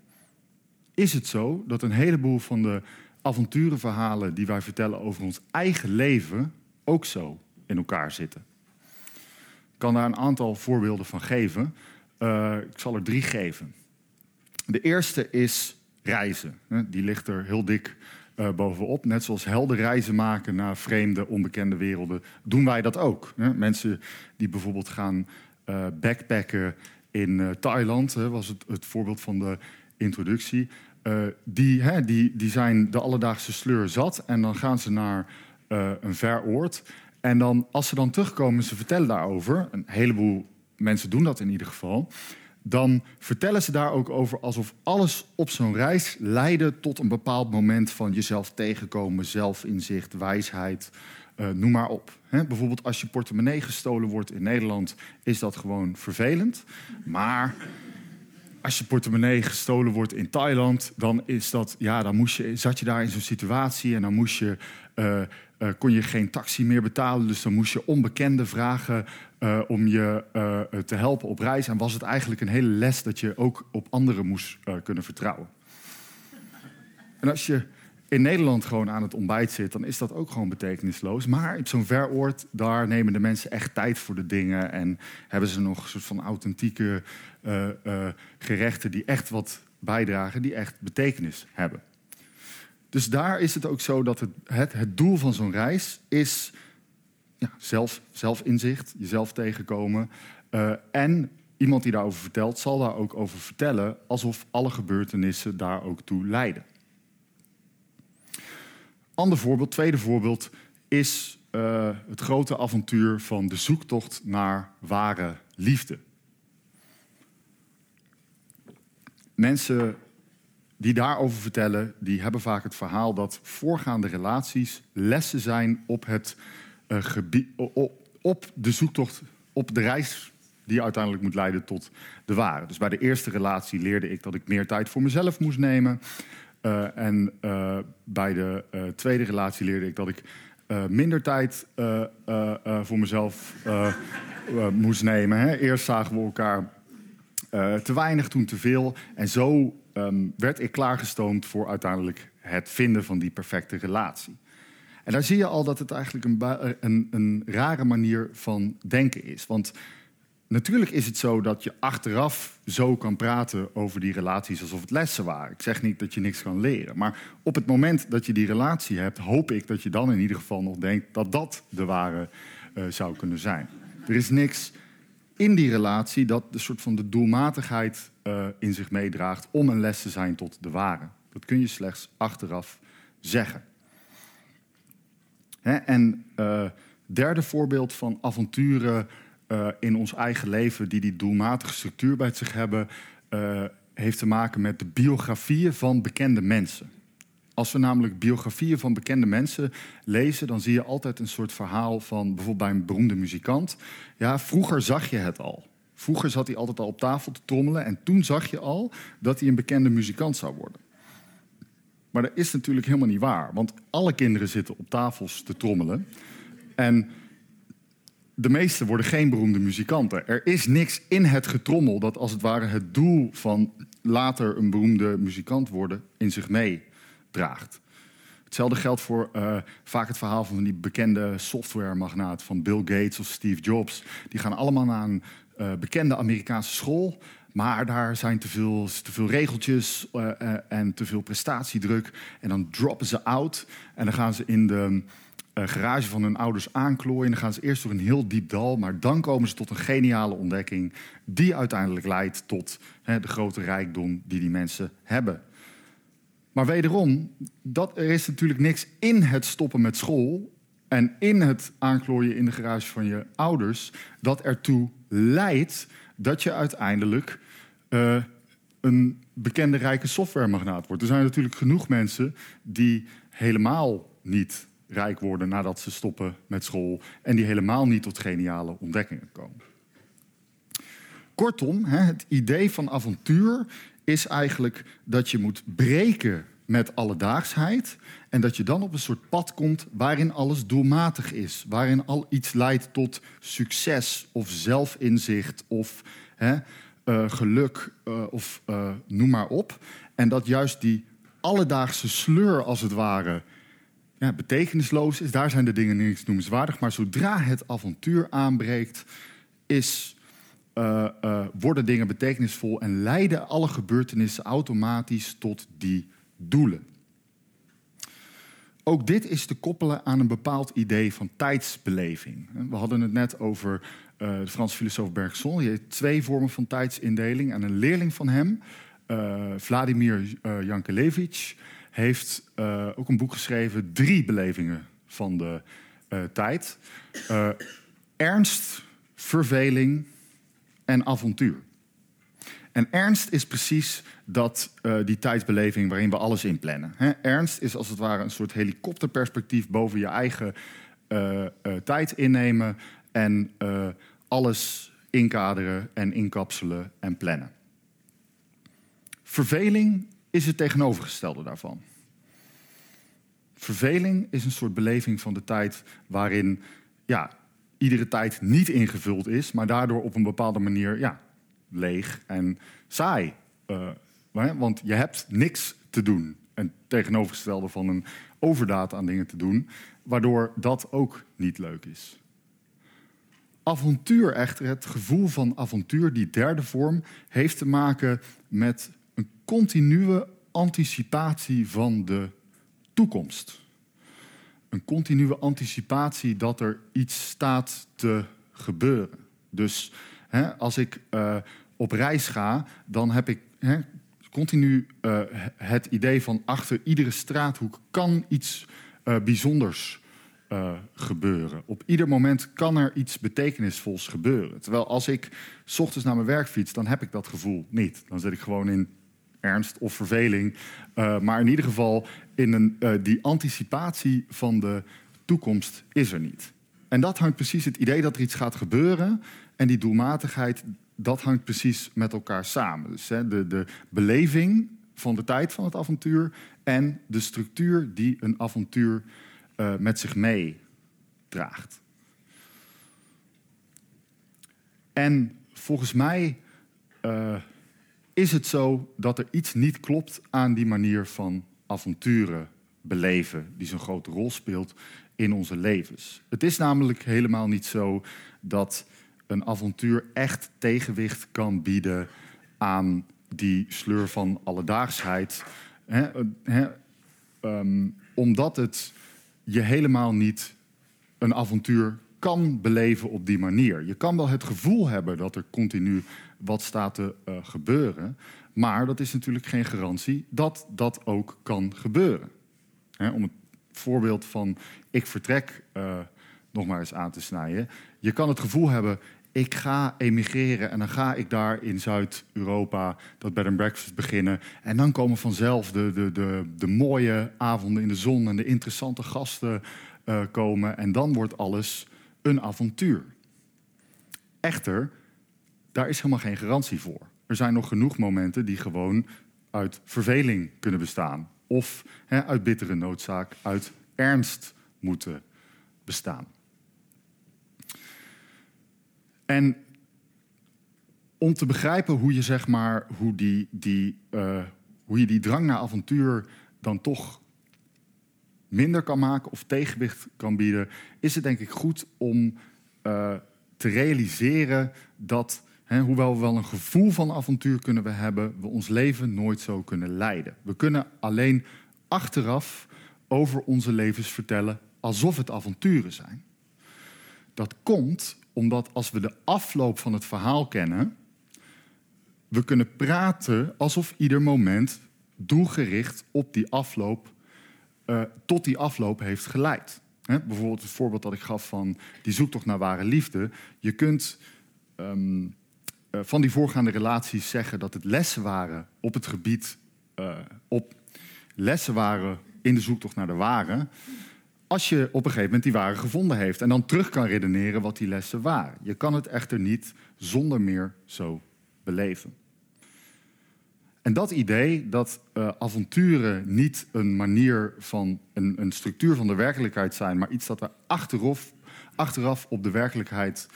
C: is het zo dat een heleboel van de avonturenverhalen die wij vertellen over ons eigen leven ook zo in elkaar zitten. Ik kan daar een aantal voorbeelden van geven. Uh, ik zal er drie geven. De eerste is reizen. Die ligt er heel dik uh, bovenop. Net zoals helden reizen maken naar vreemde, onbekende werelden, doen wij dat ook. Mensen die bijvoorbeeld gaan uh, backpacken in Thailand, was het, het voorbeeld van de introductie. die, hè, die, die zijn de alledaagse sleur zat en dan gaan ze naar een ver oord. En dan, als ze dan terugkomen, ze vertellen daarover. Een heleboel mensen doen dat in ieder geval dan vertellen ze daar ook over alsof alles op zo'n reis leidde tot een bepaald moment van jezelf tegenkomen, zelfinzicht, wijsheid, uh, noem maar op. Bijvoorbeeld als je portemonnee gestolen wordt in Nederland, is dat gewoon vervelend. Maar als je portemonnee gestolen wordt in Thailand, dan is dat, ja, dan moest je, zat je daar in zo'n situatie en dan moest je, uh, uh, kon je geen taxi meer betalen. Dus dan moest je onbekende vragen uh, om je te helpen op reis. En was het eigenlijk een hele les dat je ook op anderen moest kunnen vertrouwen. En als je in Nederland gewoon aan het ontbijt zit, dan is dat ook gewoon betekenisloos. Maar op zo'n veroord, daar nemen de mensen echt tijd voor de dingen. En hebben ze nog een soort van authentieke uh, uh, gerechten die echt wat bijdragen, die echt betekenis hebben. Dus daar is het ook zo dat het, het, doel van zo'n reis is ja, zelf, zelfinzicht, jezelf tegenkomen. Uh, en iemand die daarover vertelt, zal daar ook over vertellen alsof alle gebeurtenissen daar ook toe leiden. Ander voorbeeld, tweede voorbeeld, is uh, het grote avontuur van de zoektocht naar ware liefde. Mensen die daarover vertellen, die hebben vaak het verhaal dat voorgaande relaties lessen zijn op, het, uh, gebied, op de zoektocht, op de reis die uiteindelijk moet leiden tot de ware. Dus bij de eerste relatie leerde ik dat ik meer tijd voor mezelf moest nemen. Uh, en uh, bij de uh, tweede relatie leerde ik dat ik minder tijd voor mezelf <laughs> moest nemen. Hè. Eerst zagen we elkaar te weinig, toen te veel. En zo um, werd ik klaargestoomd voor uiteindelijk het vinden van die perfecte relatie. En daar zie je al dat het eigenlijk een, een, een rare manier van denken is. Want Natuurlijk is het zo dat je achteraf zo kan praten over die relaties alsof het lessen waren. Ik zeg niet dat je niks kan leren. Maar op het moment dat je die relatie hebt, hoop ik dat je dan in ieder geval nog denkt dat dat de ware uh, zou kunnen zijn. Er is niks in die relatie dat de soort van de doelmatigheid uh, in zich meedraagt om een les te zijn tot de ware. Dat kun je slechts achteraf zeggen. Hè? En uh, derde voorbeeld van avonturen uh, in ons eigen leven die die doelmatige structuur bij zich hebben, uh, heeft te maken met de biografieën van bekende mensen. Als we namelijk biografieën van bekende mensen lezen, dan zie je altijd een soort verhaal van bijvoorbeeld bij een beroemde muzikant. Ja, vroeger zag je het al. Vroeger zat hij altijd al op tafel te trommelen en toen zag je al dat hij een bekende muzikant zou worden. Maar dat is natuurlijk helemaal niet waar, want alle kinderen zitten op tafels te trommelen. En de meesten worden geen beroemde muzikanten. Er is niks in het getrommel dat als het ware het doel van later een beroemde muzikant worden in zich meedraagt. Hetzelfde geldt voor uh, vaak het verhaal van die bekende softwaremagnaat van Bill Gates of Steve Jobs. Die gaan allemaal naar een uh, bekende Amerikaanse school. Maar daar zijn te veel, te veel regeltjes uh, en te veel prestatiedruk. En dan droppen ze out. En dan gaan ze in de uh, garage van hun ouders aanklooien. Dan gaan ze eerst door een heel diep dal, maar dan komen ze tot een geniale ontdekking die uiteindelijk leidt tot hè, de grote rijkdom die die mensen hebben. Maar wederom, dat, er is natuurlijk niks in het stoppen met school en in het aanklooien in de garage van je ouders dat ertoe leidt dat je uiteindelijk uh, een bekende rijke softwaremagnaat wordt. Er zijn natuurlijk genoeg mensen die helemaal niet rijk worden nadat ze stoppen met school en die helemaal niet tot geniale ontdekkingen komen. Kortom, het idee van avontuur is eigenlijk dat je moet breken met alledaagsheid. En dat je dan op een soort pad komt waarin alles doelmatig is. Waarin al iets leidt tot succes of zelfinzicht of hè, uh, geluk uh, of uh, noem maar op. En dat juist die alledaagse sleur als het ware ja, betekenisloos is. Daar zijn de dingen niets noemenswaardig. Maar zodra het avontuur aanbreekt, is, worden dingen betekenisvol en leiden alle gebeurtenissen automatisch tot die doelen. Ook dit is te koppelen aan een bepaald idee van tijdsbeleving. We hadden het net over uh, de Franse filosoof Bergson. Die heeft twee vormen van tijdsindeling. En een leerling van hem, Vladimir Jankelevich, heeft ook een boek geschreven, drie belevingen van de tijd. ernst, verveling en avontuur. En ernst is precies dat, die tijdsbeleving waarin we alles inplannen. He, ernst is als het ware een soort helikopterperspectief boven je eigen tijd innemen en alles inkaderen en inkapselen en plannen. Verveling is het tegenovergestelde daarvan. Verveling is een soort beleving van de tijd waarin ja, iedere tijd niet ingevuld is, maar daardoor op een bepaalde manier ja, leeg en saai. Uh, want je hebt niks te doen. En tegenovergestelde van een overdaad aan dingen te doen, waardoor dat ook niet leuk is. Avontuur echter, het gevoel van avontuur, die derde vorm, heeft te maken met continue anticipatie van de toekomst. Een continue anticipatie dat er iets staat te gebeuren. Dus hè, als ik uh, op reis ga, dan heb ik hè, continu uh, het idee van achter iedere straathoek kan iets uh, bijzonders gebeuren. Op ieder moment kan er iets betekenisvols gebeuren. Terwijl als ik s ochtends naar mijn werk fiets, dan heb ik dat gevoel niet. Dan zit ik gewoon in ernst of verveling. maar in ieder geval, in een, die anticipatie van de toekomst is er niet. En dat hangt precies het idee dat er iets gaat gebeuren en die doelmatigheid, dat hangt precies met elkaar samen. Dus hè, de, de beleving van de tijd van het avontuur en de structuur die een avontuur uh, met zich meedraagt. En volgens mij is het zo dat er iets niet klopt aan die manier van avonturen beleven, die zo'n grote rol speelt in onze levens. Het is namelijk helemaal niet zo dat een avontuur echt tegenwicht kan bieden aan die sleur van alledaagsheid. um, omdat het je helemaal niet een avontuur kan beleven op die manier. Je kan wel het gevoel hebben dat er continu wat staat te uh, gebeuren, maar dat is natuurlijk geen garantie dat dat ook kan gebeuren. om het voorbeeld van ik vertrek uh, nog maar eens aan te snijden. Je kan het gevoel hebben, ik ga emigreren en dan ga ik daar in Zuid-Europa dat bed and breakfast beginnen. En dan komen vanzelf de, de, de, de mooie avonden in de zon en de interessante gasten uh, komen. En dan wordt alles een avontuur. Echter, daar is helemaal geen garantie voor. Er zijn nog genoeg momenten die gewoon uit verveling kunnen bestaan. Of uit bittere noodzaak, uit ernst moeten bestaan. En om te begrijpen hoe je, zeg maar, hoe, die, die, uh, hoe je die drang naar avontuur dan toch minder kan maken of tegenwicht kan bieden, is het denk ik goed om uh, te realiseren dat, hoewel we wel een gevoel van avontuur kunnen we hebben, we ons leven nooit zo kunnen leiden. We kunnen alleen achteraf over onze levens vertellen alsof het avonturen zijn. Dat komt omdat als we de afloop van het verhaal kennen, we kunnen praten alsof ieder moment doelgericht op die afloop, uh, tot die afloop heeft geleid. Bijvoorbeeld het voorbeeld dat ik gaf van die zoektocht naar ware liefde. Je kunt uh, van die voorgaande relaties zeggen dat het lessen waren op het gebied, uh, op lessen waren in de zoektocht naar de ware als je op een gegeven moment die ware gevonden heeft en dan terug kan redeneren wat die lessen waren. Je kan het echter niet zonder meer zo beleven. En dat idee dat uh, avonturen niet een manier van een, een, structuur van de werkelijkheid zijn, maar iets dat we achteraf, achteraf op de werkelijkheid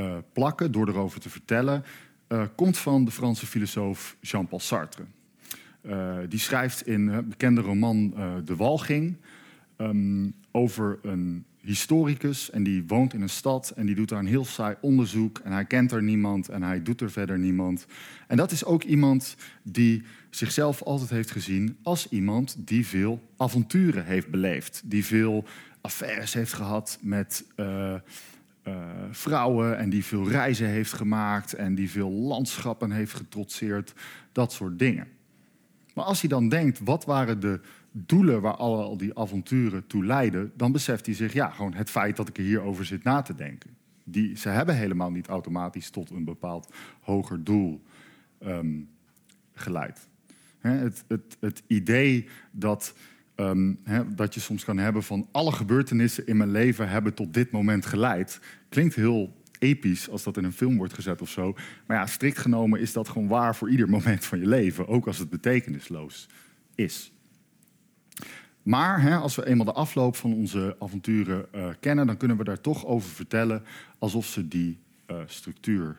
C: uh, plakken door erover te vertellen, uh, komt van de Franse filosoof Jean-Paul Sartre. die schrijft in het bekende roman De Walging um, over een historicus en die woont in een stad en die doet daar een heel saai onderzoek en hij kent er niemand en hij doet er verder niemand. En dat is ook iemand die zichzelf altijd heeft gezien als iemand die veel avonturen heeft beleefd, die veel affaires heeft gehad met uh, vrouwen en die veel reizen heeft gemaakt en die veel landschappen heeft getrotseerd, dat soort dingen. Maar als hij dan denkt, wat waren de doelen waar al die avonturen toe leiden, dan beseft hij zich, ja, gewoon het feit dat ik er hierover zit na te denken. Die, ze hebben helemaal niet automatisch tot een bepaald hoger doel um, geleid. het, het, het, idee dat, um, dat je soms kan hebben van alle gebeurtenissen in mijn leven hebben tot dit moment geleid, klinkt heel episch als dat in een film wordt gezet of zo. Maar ja, strikt genomen is dat gewoon waar voor ieder <laughs> moment van je leven, ook als het betekenisloos is. Maar hè, als we eenmaal de afloop van onze avonturen uh, kennen, dan kunnen we daar toch over vertellen alsof ze die uh, structuur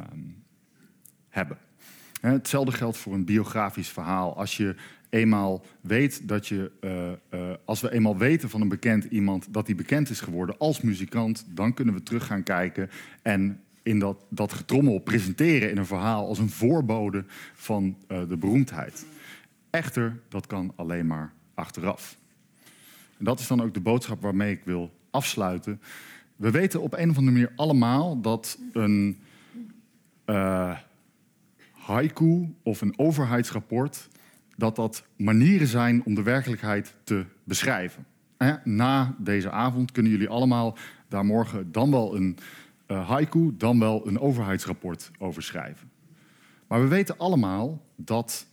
C: um, hebben. Hè, hetzelfde geldt voor een biografisch verhaal. Als je eenmaal weet dat je, uh, als we eenmaal weten van een bekend iemand dat die bekend is geworden als muzikant, dan kunnen we terug gaan kijken en in dat, dat getrommel presenteren in een verhaal als een voorbode van de beroemdheid. Echter, dat kan alleen maar achteraf. Dat is dan ook de boodschap waarmee ik wil afsluiten. We weten op een of andere manier allemaal dat een haiku of een overheidsrapport... dat dat manieren zijn om de werkelijkheid te beschrijven. na deze avond kunnen jullie allemaal daar morgen dan wel een uh, haiku... dan wel een overheidsrapport over schrijven. Maar we weten allemaal dat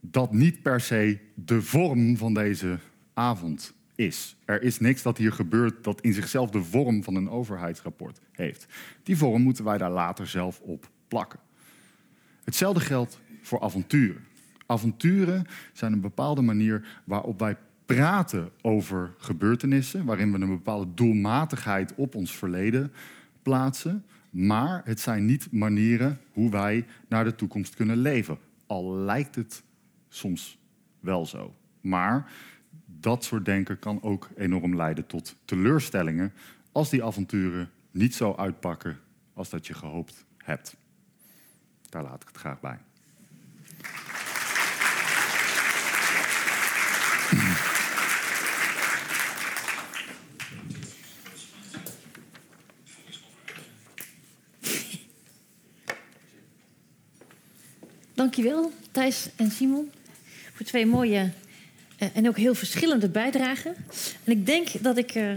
C: dat niet per se de vorm van deze avond is. Er is niks dat hier gebeurt dat in zichzelf de vorm van een overheidsrapport heeft. Die vorm moeten wij daar later zelf op plakken. Hetzelfde geldt voor avonturen. Avonturen zijn een bepaalde manier waarop wij praten over gebeurtenissen, waarin we een bepaalde doelmatigheid op ons verleden plaatsen. Maar het zijn niet manieren hoe wij naar de toekomst kunnen leven. Al lijkt het soms wel zo. Maar dat soort denken kan ook enorm leiden tot teleurstellingen als die avonturen niet zo uitpakken als dat je gehoopt hebt. Daar laat ik het graag bij.
A: Dankjewel, Thijs en Simon voor twee mooie uh, en ook heel verschillende bijdragen. En ik denk dat ik uh,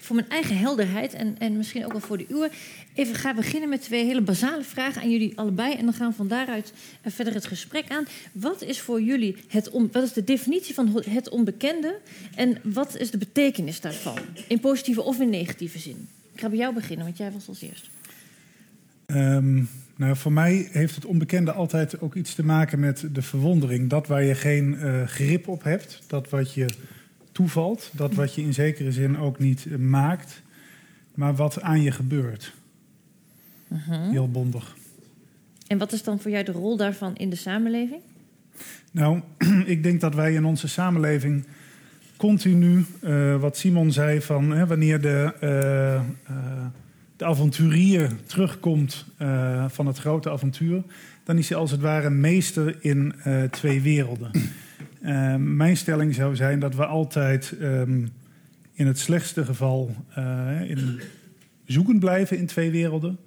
A: voor mijn eigen helderheid en, en misschien ook wel voor de uwe even ga beginnen met twee hele basale vragen aan jullie allebei. En dan gaan we van daaruit uh, verder het gesprek aan. Wat is voor jullie het wat is de definitie van het onbekende en wat is de betekenis daarvan? In positieve of in negatieve zin? Ik ga bij jou beginnen, want jij was als eerst.
B: Um, nou, voor mij heeft het onbekende altijd ook iets te maken met de verwondering. Dat waar je geen uh, grip op hebt, dat wat je toevalt, dat wat je in zekere zin ook niet uh, maakt, maar wat aan je gebeurt. Uh -huh. Heel bondig.
A: En wat is dan voor jou de rol daarvan in de samenleving?
B: Nou, <clears throat> ik denk dat wij in onze samenleving continu, uh, wat Simon zei, van wanneer de de avonturier terugkomt uh, van het grote avontuur, dan is hij als het ware meester in uh, twee werelden. Uh, mijn stelling zou zijn dat we altijd um, in het slechtste geval in zoekend blijven in twee werelden.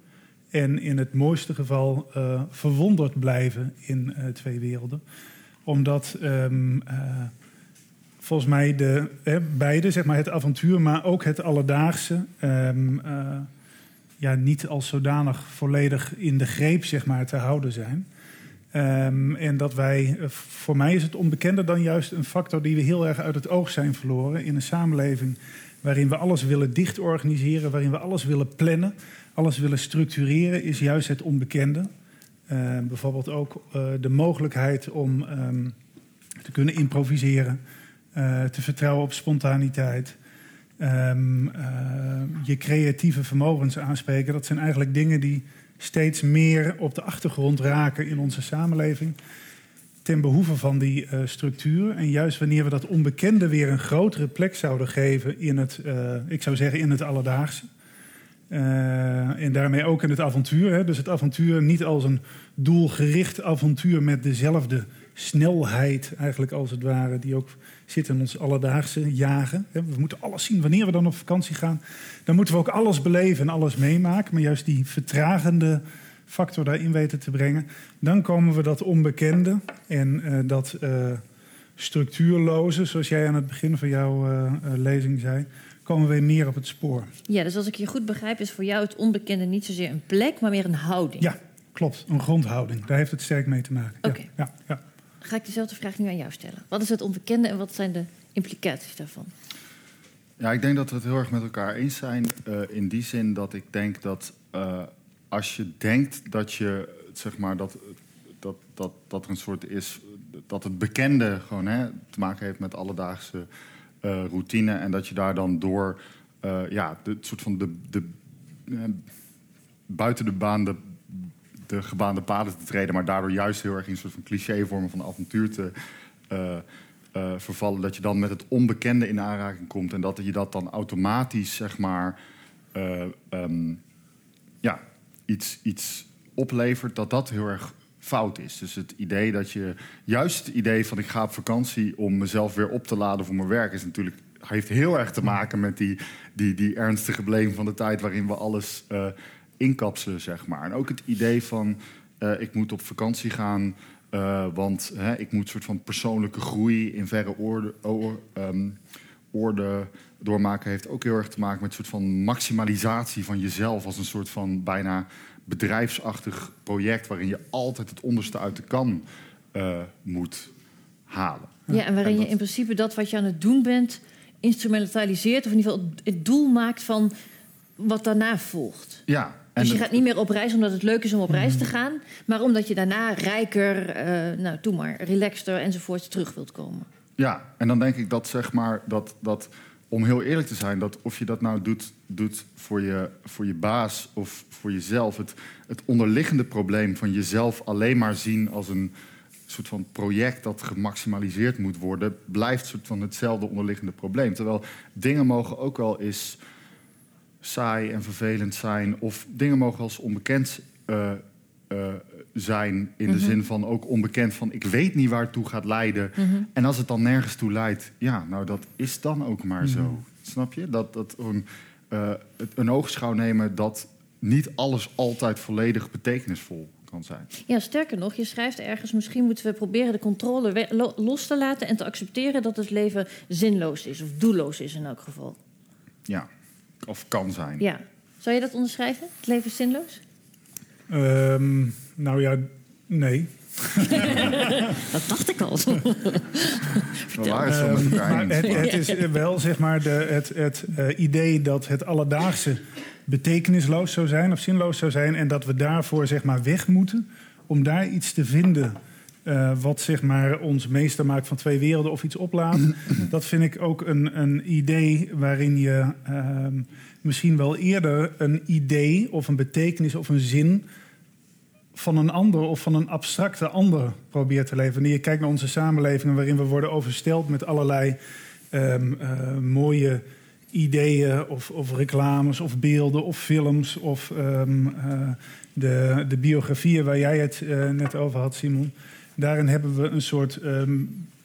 B: En in het mooiste geval verwonderd blijven in twee werelden. Omdat um, volgens mij de, beide, zeg maar het avontuur, maar ook het alledaagse. Ja, niet als zodanig volledig in de greep zeg maar, te houden zijn. Um, en dat wij, eh, voor mij is het onbekende dan juist een factor die we heel erg uit het oog zijn verloren in een samenleving waarin we alles willen dicht organiseren, waarin we alles willen plannen, alles willen structureren, is juist het onbekende. Eh, bijvoorbeeld ook eh, de mogelijkheid om ehm, te kunnen improviseren, eh, te vertrouwen op spontaniteit, ehm, je creatieve vermogens aanspreken. Dat zijn eigenlijk dingen die steeds meer op de achtergrond raken in onze samenleving. Ten behoeve van die eh, structuur. En juist wanneer we dat onbekende weer een grotere plek zouden geven in het, eh, ik zou zeggen, in het alledaagse. Eh, en daarmee ook in het avontuur. Hè. Dus het avontuur niet als een doelgericht avontuur met dezelfde snelheid, eigenlijk als het ware, die ook zit in ons alledaagse jagen. We moeten alles zien. Wanneer we dan op vakantie gaan, dan moeten we ook alles beleven en alles meemaken. Maar juist die vertragende factor daarin weten te brengen. Dan komen we dat onbekende en eh, dat eh, structuurloze, zoals jij aan het begin van jouw eh, lezing zei, komen we weer meer op het spoor.
A: Ja, dus als ik je goed begrijp, is voor jou het onbekende niet zozeer een plek, maar meer een houding.
B: Ja, klopt. Een grondhouding. Daar heeft het sterk mee te maken. Ja,
A: Oké.
B: Ja, ja.
A: Ga ik dezelfde vraag nu aan jou stellen. Wat is het onbekende en wat zijn de implicaties daarvan?
C: Ja, ik denk dat we het heel erg met elkaar eens zijn. eh, in die zin dat ik denk dat eh, als je denkt dat je, zeg maar, dat, dat, dat, dat er een soort is, dat het bekende gewoon hè, te maken heeft met alledaagse eh, routine. En dat je daar dan door, ja, het soort van de, de, buiten de baan de, de gebaande paden te treden, maar daardoor juist heel erg in een soort van clichévormen van avontuur te eh, eh, vervallen. Dat je dan met het onbekende in aanraking komt en dat je dat dan automatisch, zeg maar, eh, ehm, ja, iets, iets oplevert, dat dat heel erg fout is. Dus het idee dat je, juist het idee van ik ga op vakantie om mezelf weer op te laden voor mijn werk, is natuurlijk, heeft heel erg te maken met die, die, die ernstige beleving van de tijd waarin we alles inkapselen, zeg maar. En ook het idee van eh, ik moet op vakantie gaan, eh, want hè, ik moet een soort van persoonlijke groei in verre orde, ehm, orde doormaken, heeft ook heel erg te maken met een soort van maximalisatie van jezelf als een soort van bijna bedrijfsachtig project waarin je altijd het onderste uit de kan eh, moet halen.
A: Ja, en waarin
C: En
A: je in principe dat wat je aan het doen bent instrumentaliseert, of in ieder geval het doel maakt van wat daarna volgt.
C: Ja,
A: Dus je gaat niet meer op reis omdat het leuk is om op reis te gaan, maar omdat je daarna rijker, eh, nou doe maar, relaxter enzovoorts terug wilt komen.
C: Ja, en dan denk ik dat zeg maar dat, dat om heel eerlijk te zijn, dat of je dat nou doet, doet voor, je, voor je baas of voor jezelf, het, het onderliggende probleem van jezelf alleen maar zien als een soort van project dat gemaximaliseerd moet worden, blijft soort van hetzelfde onderliggende probleem. Terwijl dingen mogen ook wel eens saai en vervelend zijn, of dingen mogen als onbekend eh, eh, zijn in de zin van ook onbekend van ik weet niet waar het toe gaat leiden. En als het dan nergens toe leidt, ja, nou dat is dan ook maar zo. Snap je? Dat, dat een, eh, een oogschouw nemen dat niet alles altijd volledig betekenisvol kan zijn.
A: Ja, sterker nog, je schrijft ergens: misschien moeten we proberen de controle lo- los te laten en te accepteren dat het leven zinloos is of doelloos is in elk geval.
C: Ja, of kan zijn.
A: Ja. Zou je dat onderschrijven? Het leven is zinloos?
B: Ehm, nou ja, nee. <laughs>
A: Dat dacht ik al.
C: We waren het zo met elkaar
B: maar
C: eens.
B: het, het is wel zeg maar de, het, het eh, idee dat het alledaagse betekenisloos zou zijn of zinloos zou zijn en dat we daarvoor zeg maar weg moeten om daar iets te vinden eh, wat zeg maar ons meester maakt van twee werelden of iets oplaat. <clears throat> dat vind ik ook een, een idee waarin je ehm, misschien wel eerder een idee of een betekenis of een zin van een ander of van een abstracte ander probeert te leven. Wanneer je kijkt naar onze samenlevingen waarin we worden oversteld met allerlei ehm, eh, mooie ideeën of, of reclames of beelden of films of ehm, eh, de, de biografieën waar jij het net over had, Simon. Daarin hebben we een soort ehm,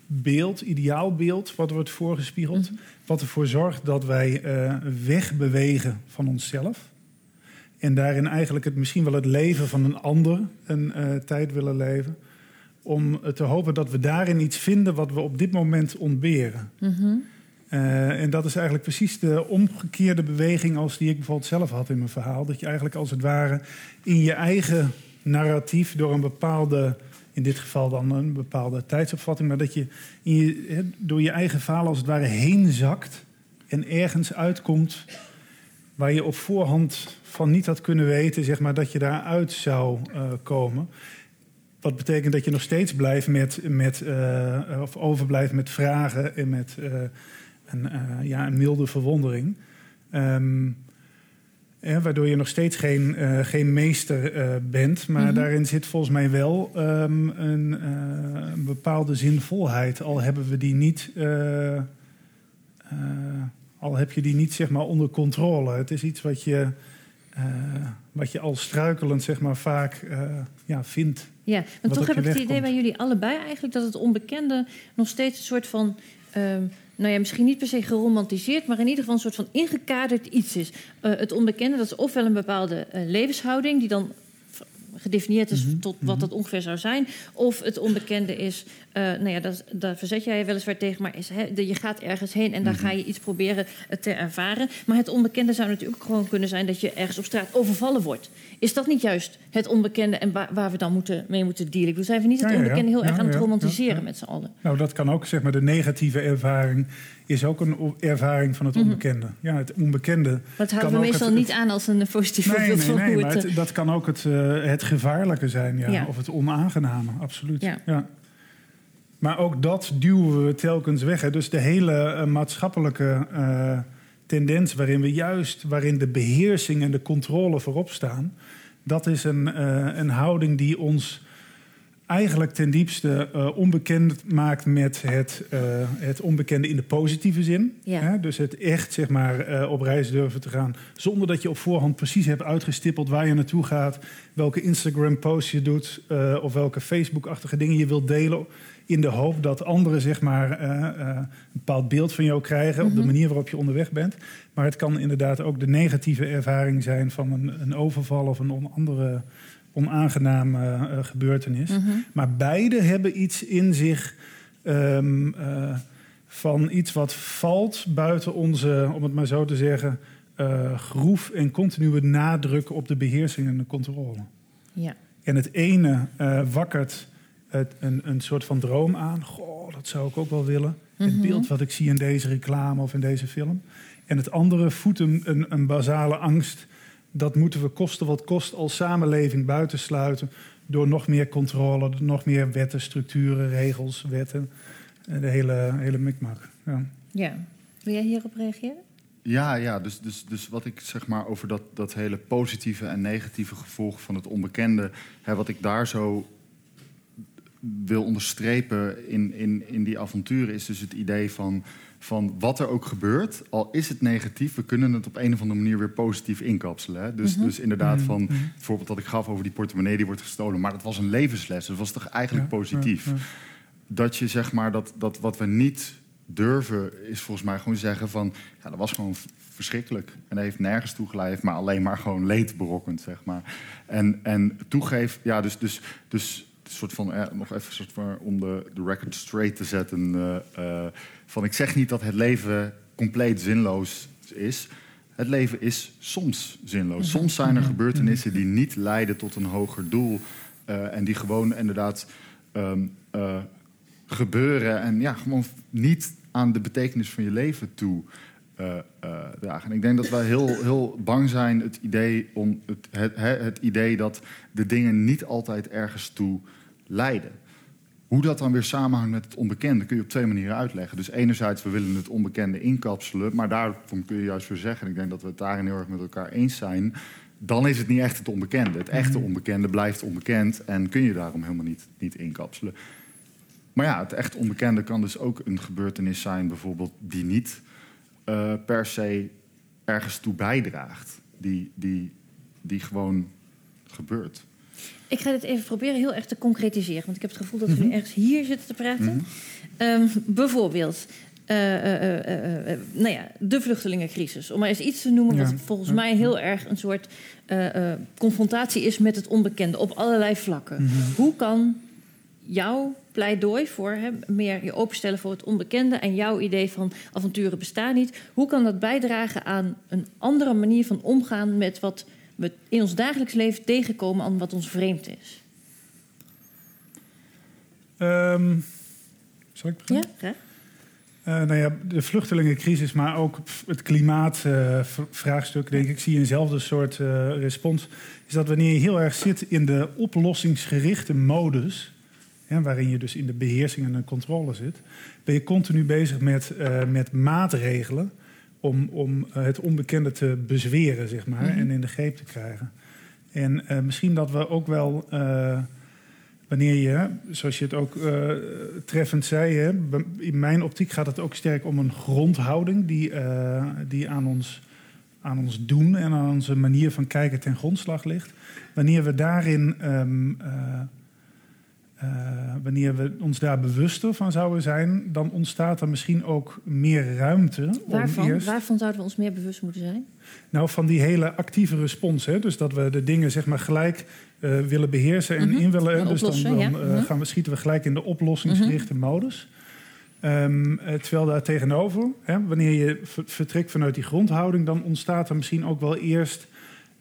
B: beeld, ideaalbeeld, wat wordt voorgespiegeld. Wat ervoor zorgt dat wij eh, wegbewegen van onszelf. En daarin eigenlijk het, misschien wel het leven van een ander een eh, tijd willen leven. Om te hopen dat we daarin iets vinden wat we op dit moment ontberen. Eh, en dat is eigenlijk precies de omgekeerde beweging als die ik bijvoorbeeld zelf had in mijn verhaal. Dat je eigenlijk als het ware in je eigen narratief door een bepaalde, in dit geval dan een bepaalde tijdsopvatting, maar dat je, in je door je eigen verhaal als het ware heen zakt en ergens uitkomt waar je op voorhand van niet had kunnen weten, zeg maar, dat je daaruit zou uh, komen. Wat betekent dat je nog steeds blijft met, met uh, of overblijft met vragen en met uh, een, ja, een milde verwondering. Um, waardoor je nog steeds geen, uh, geen meester uh, bent. Maar mm -hmm. daarin zit volgens mij wel um, een, uh, een, bepaalde zinvolheid. Al hebben we die niet. al heb je die niet zeg maar, onder controle. Het is iets wat je, wat je al struikelend zeg maar, vaak ja, vindt.
A: Ja, maar toch heb ik het idee bij jullie allebei eigenlijk dat het onbekende nog steeds een soort van. Um, nou ja, misschien niet per se geromantiseerd, maar in ieder geval een soort van ingekaderd iets is. Uh, het onbekende, dat is ofwel een bepaalde uh, levenshouding die dan gedefinieerd is mm -hmm. tot wat dat ongeveer zou zijn. Of het onbekende is, uh, nou ja, dat, daar verzet jij je weliswaar tegen, maar is, he, je gaat ergens heen en dan ga je iets proberen te ervaren. Maar het onbekende zou natuurlijk ook gewoon kunnen zijn dat je ergens op straat overvallen wordt. Is dat niet juist het onbekende en waar, waar we dan moeten, mee moeten dealen? We zijn we niet het onbekende heel erg aan het romantiseren met z'n allen.
B: Nou, dat kan ook, zeg maar, de negatieve ervaring is ook een ervaring van het onbekende. Mm -hmm. Ja, het onbekende.
A: Dat houden we meestal het, niet aan als een positief
B: nee,
A: voorbeeld
B: nee,
A: van
B: nee, maar
A: het,
B: dat kan ook het, uh, het gevaarlijke zijn, ja. ja. Of het onaangename, absoluut. Ja. ja. Maar ook dat duwen we telkens weg. Hè. Dus de hele uh, maatschappelijke uh, tendens waarin we juist... waarin de beheersing en de controle voorop staan... dat is een, een houding die ons eigenlijk ten diepste uh, onbekend maakt met het, uh, het onbekende in de positieve zin.
A: Ja.
B: Hè? Dus het echt zeg maar, uh, op reis durven te gaan. Zonder dat je op voorhand precies hebt uitgestippeld waar je naartoe gaat. Welke Instagram-post je doet. of welke Facebook-achtige dingen je wilt delen. In de hoop dat anderen zeg maar, een bepaald beeld van jou krijgen. Mm -hmm. Op de manier waarop je onderweg bent. Maar het kan inderdaad ook de negatieve ervaring zijn van een, een overval of een andere onaangename uh, gebeurtenis.
A: Mhm.
B: Maar beide hebben iets in zich um, uh, van iets wat valt buiten onze, om het maar zo te zeggen, uh, groef en continue nadruk op de beheersing en de controle.
A: Ja.
B: En het ene wakkert het, een, een soort van droom aan. Goh, dat zou ik ook wel willen. Het
A: Mhm.
B: beeld wat ik zie in deze reclame of in deze film. En het andere voedt een, een, een basale angst dat moeten we kosten wat kost als samenleving buitensluiten door nog meer controle, nog meer wetten, structuren, regels, wetten. De hele, hele mikmak. Ja.
A: ja. Wil jij hierop reageren?
C: Ja, ja dus, dus, dus wat ik zeg maar over dat, dat hele positieve en negatieve gevolg van het onbekende, hè, wat ik daar zo wil onderstrepen in, in, in die avonturen, is dus het idee van van wat er ook gebeurt, al is het negatief, we kunnen het op een of andere manier weer positief inkapselen. Hè? Dus,
A: Mhm.
C: dus inderdaad, van
B: Mhm.
C: het voorbeeld dat ik gaf over die portemonnee die wordt gestolen, maar dat was een levensles. Dat was toch eigenlijk
B: Ja,
C: positief.
B: ja, ja.
C: Dat je zeg maar dat, dat wat we niet durven, is volgens mij gewoon zeggen van ja, dat was gewoon verschrikkelijk. En dat heeft nergens toegeleid, heeft maar alleen maar gewoon leed berokkend, zeg maar. En, en toegeef, ja, dus, dus, dus soort van, eh, nog even soort van, om de, de record straight te zetten. eh, eh, van ik zeg niet dat het leven compleet zinloos is. Het leven is soms zinloos. Soms zijn er gebeurtenissen die niet leiden tot een hoger doel. en die gewoon inderdaad ehm, eh, gebeuren. En ja, gewoon niet aan de betekenis van je leven toe dragen. En ik denk dat wij heel, heel bang zijn het idee, om het, het, het, het idee dat de dingen niet altijd ergens toe leiden. Hoe dat dan weer samenhangt met het onbekende kun je op twee manieren uitleggen. Dus enerzijds, we willen het onbekende inkapselen, maar daarvan kun je juist weer zeggen, en ik denk dat we het daarin heel erg met elkaar eens zijn, dan is het niet echt het onbekende. Het echte onbekende blijft onbekend en kun je daarom helemaal niet, niet inkapselen. Maar ja, het echt onbekende kan dus ook een gebeurtenis zijn, bijvoorbeeld, die niet eh, per se ergens toe bijdraagt. Die, die, die gewoon gebeurt.
A: Ik ga dit even proberen heel erg te concretiseren. Want ik heb het gevoel dat we
B: Mhm.
A: nu ergens hier zitten te praten. Ehm, bijvoorbeeld, eh, eh, eh, nou ja, de vluchtelingencrisis. Om maar eens iets te noemen
B: Ja.
A: wat volgens mij heel erg een soort confrontatie is met het onbekende op allerlei vlakken.
B: Mhm.
A: Hoe kan jouw pleidooi voor hè, meer je openstellen voor het onbekende en jouw idee van avonturen bestaan niet, hoe kan dat bijdragen aan een andere manier van omgaan met wat we in ons dagelijks leven tegenkomen aan wat ons vreemd is?
B: Ehm, zal ik beginnen?
A: Ja.
B: Uh, nou ja, de vluchtelingencrisis, maar ook het klimaatvraagstuk, uh, denk ik, zie je eenzelfde soort uh, respons. Is dat wanneer je heel erg zit in de oplossingsgerichte modus, hè, waarin je dus in de beheersing en de controle zit, ben je continu bezig met, met maatregelen om, om het onbekende te bezweren, zeg maar, en in de greep te krijgen. En misschien dat we ook wel wanneer je, zoals je het ook uh, treffend zei, hè, in mijn optiek gaat het ook sterk om een grondhouding die, die aan, ons, aan ons doen en aan onze manier van kijken ten grondslag ligt. Wanneer we daarin, um, uh, wanneer we ons daar bewuster van zouden zijn, dan ontstaat er misschien ook meer ruimte.
A: Waarvan,
B: om eerst...
A: Waarvan zouden we ons meer bewust moeten zijn?
B: Nou, van die hele actieve respons. Hè? Dus dat we de dingen zeg maar gelijk uh, willen beheersen en mm -hmm. in willen. Dus dan, dan ja. uh, gaan we, schieten we gelijk in de oplossingsgerichte mm -hmm. modus. Um, terwijl daar tegenover, hè, wanneer je vertrekt vanuit die grondhouding, dan ontstaat er misschien ook wel eerst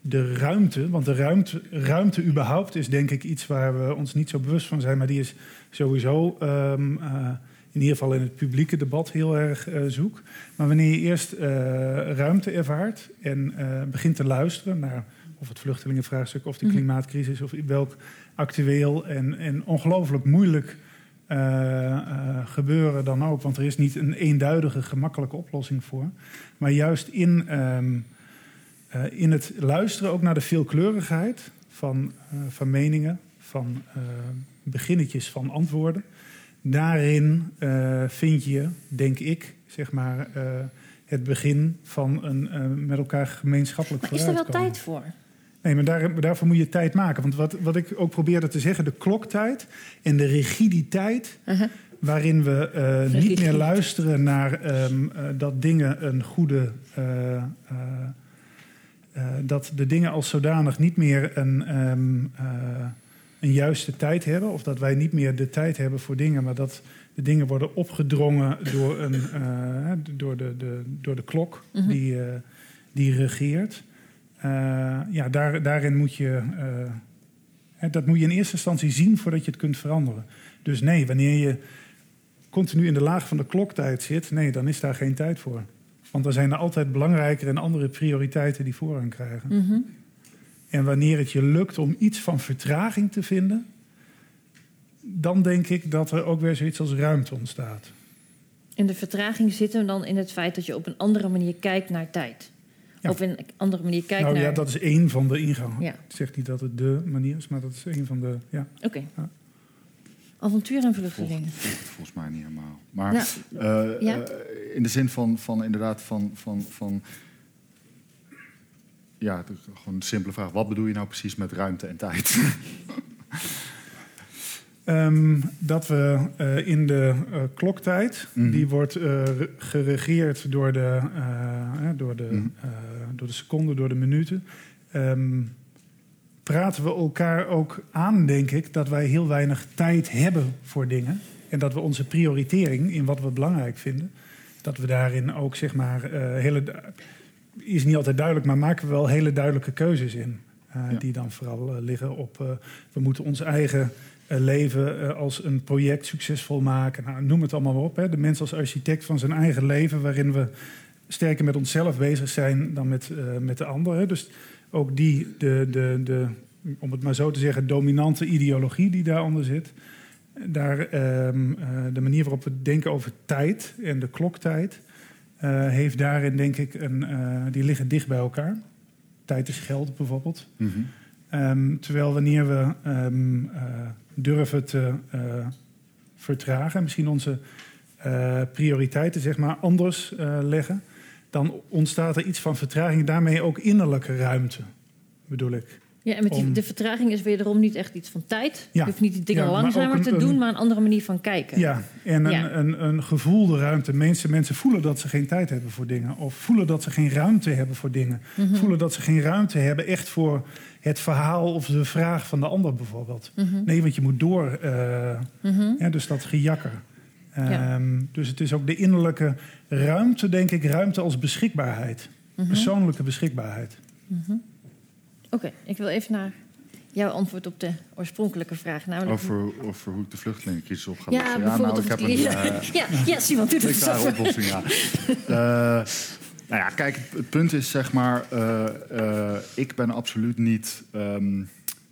B: de ruimte. Want de ruimte, ruimte überhaupt is denk ik iets waar we ons niet zo bewust van zijn, maar die is sowieso. Um, uh, in ieder geval in het publieke debat heel erg uh, zoek. Maar wanneer je eerst uh, ruimte ervaart en begint te luisteren naar of het vluchtelingenvraagstuk of de klimaatcrisis of welk actueel en, en ongelooflijk moeilijk gebeuren dan ook. Want er is niet een eenduidige, gemakkelijke oplossing voor. Maar juist in, um, in het luisteren ook naar de veelkleurigheid van, van meningen, van beginnetjes van antwoorden daarin vind je, denk ik, zeg maar, het begin van een met elkaar gemeenschappelijk
A: maar is er wel tijd voor?
B: Nee, maar daar, daarvoor moet je tijd maken. Want wat, wat ik ook probeerde te zeggen, de kloktijd en de rigiditeit... -huh. waarin we niet meer luisteren naar um, dat dingen een goede... dat de dingen als zodanig niet meer een... Um, een juiste tijd hebben. Of dat wij niet meer de tijd hebben voor dingen, maar dat de dingen worden opgedrongen door, een, uh, door, de, de, door de klok mm -hmm. die, uh, die regeert. Uh, ja, daar, daarin moet je. dat moet je in eerste instantie zien voordat je het kunt veranderen. Dus nee, wanneer je continu in de laag van de kloktijd zit, nee, dan is daar geen tijd voor. Want er zijn er altijd belangrijkere en andere prioriteiten die voorrang krijgen.
A: Mm -hmm.
B: En wanneer het je lukt om iets van vertraging te vinden, dan denk ik dat er ook weer zoiets als ruimte ontstaat.
A: En de vertraging zit hem dan in het feit dat je op een andere manier kijkt naar tijd. Ja. Of in een andere manier kijkt
B: nou,
A: naar...
B: Ja, dat is één van de ingangen.
A: Ja.
B: Ik zeg niet dat het de manier is, maar dat is één van de... Ja.
A: Oké. Okay. Ja. Avontuur en vluchtelingen.
C: Volgens, volgens mij niet helemaal. Maar nou, uh, ja? uh, in de zin van, van inderdaad van... van, van ja, gewoon een simpele vraag. Wat bedoel je nou precies met ruimte en tijd?
B: um, <laughs> dat we uh, in de uh, kloktijd, mm -hmm. die wordt uh, geregeerd door de, door, de, mm -hmm. door de seconden, door de minuten. Um, praten we elkaar ook aan, denk ik, dat wij heel weinig tijd hebben voor dingen. En dat we onze prioritering in wat we belangrijk vinden, dat we daarin ook zeg maar hele is niet altijd duidelijk, maar maken we wel hele duidelijke keuzes in. Uh, ja. Die dan vooral uh, liggen op, we moeten ons eigen leven als een project succesvol maken. Nou, noem het allemaal maar op. Hè. De mens als architect van zijn eigen leven, waarin we sterker met onszelf bezig zijn dan met, met de anderen. Dus ook die, de, de, de, om het maar zo te zeggen, dominante ideologie die daaronder zit. Daar, ehm, de manier waarop we denken over tijd en de kloktijd uh, heeft daarin denk ik een. Uh, die liggen dicht bij elkaar. Tijd is geld bijvoorbeeld.
C: Mm -hmm.
B: um, terwijl wanneer we um, uh, durven te vertragen, misschien onze prioriteiten zeg maar anders leggen, dan ontstaat er iets van vertraging. Daarmee ook innerlijke ruimte, bedoel ik.
A: Ja, en met die, om... de vertraging is wederom niet echt iets van tijd. Ja. Je hoeft niet die dingen ja, langzamer een, te doen, maar een andere manier van kijken.
B: Ja, en een, ja. een, een, gevoelde ruimte. Mensen, mensen voelen dat ze geen tijd hebben voor dingen. Of voelen dat ze geen ruimte hebben voor dingen.
A: Mhm.
B: Mm -hmm. Voelen dat ze geen ruimte hebben echt voor het verhaal of de vraag van de ander bijvoorbeeld.
A: Mm -hmm.
B: Nee, want je moet door. Uh,
A: mm -hmm.
B: ja, dus dat gejakker. Um, dus het is ook de innerlijke ruimte, denk ik, ruimte als beschikbaarheid.
A: Mhm.
B: Persoonlijke beschikbaarheid.
A: Oké, okay, ik wil even naar jouw antwoord op de oorspronkelijke vraag. Namelijk,
C: Over, over hoe ik de vluchtelingencrisis op ga
A: ja,
C: lossen.
A: bijvoorbeeld
C: nou,
A: of
C: ik heb
A: het-
C: een, eh, <laughs>
A: ja, ja, Simon, doe het
C: oplossing, ja. <laughs> Eh, nou ja, kijk, het, het punt is zeg maar... eh, eh, ik ben absoluut niet ehm,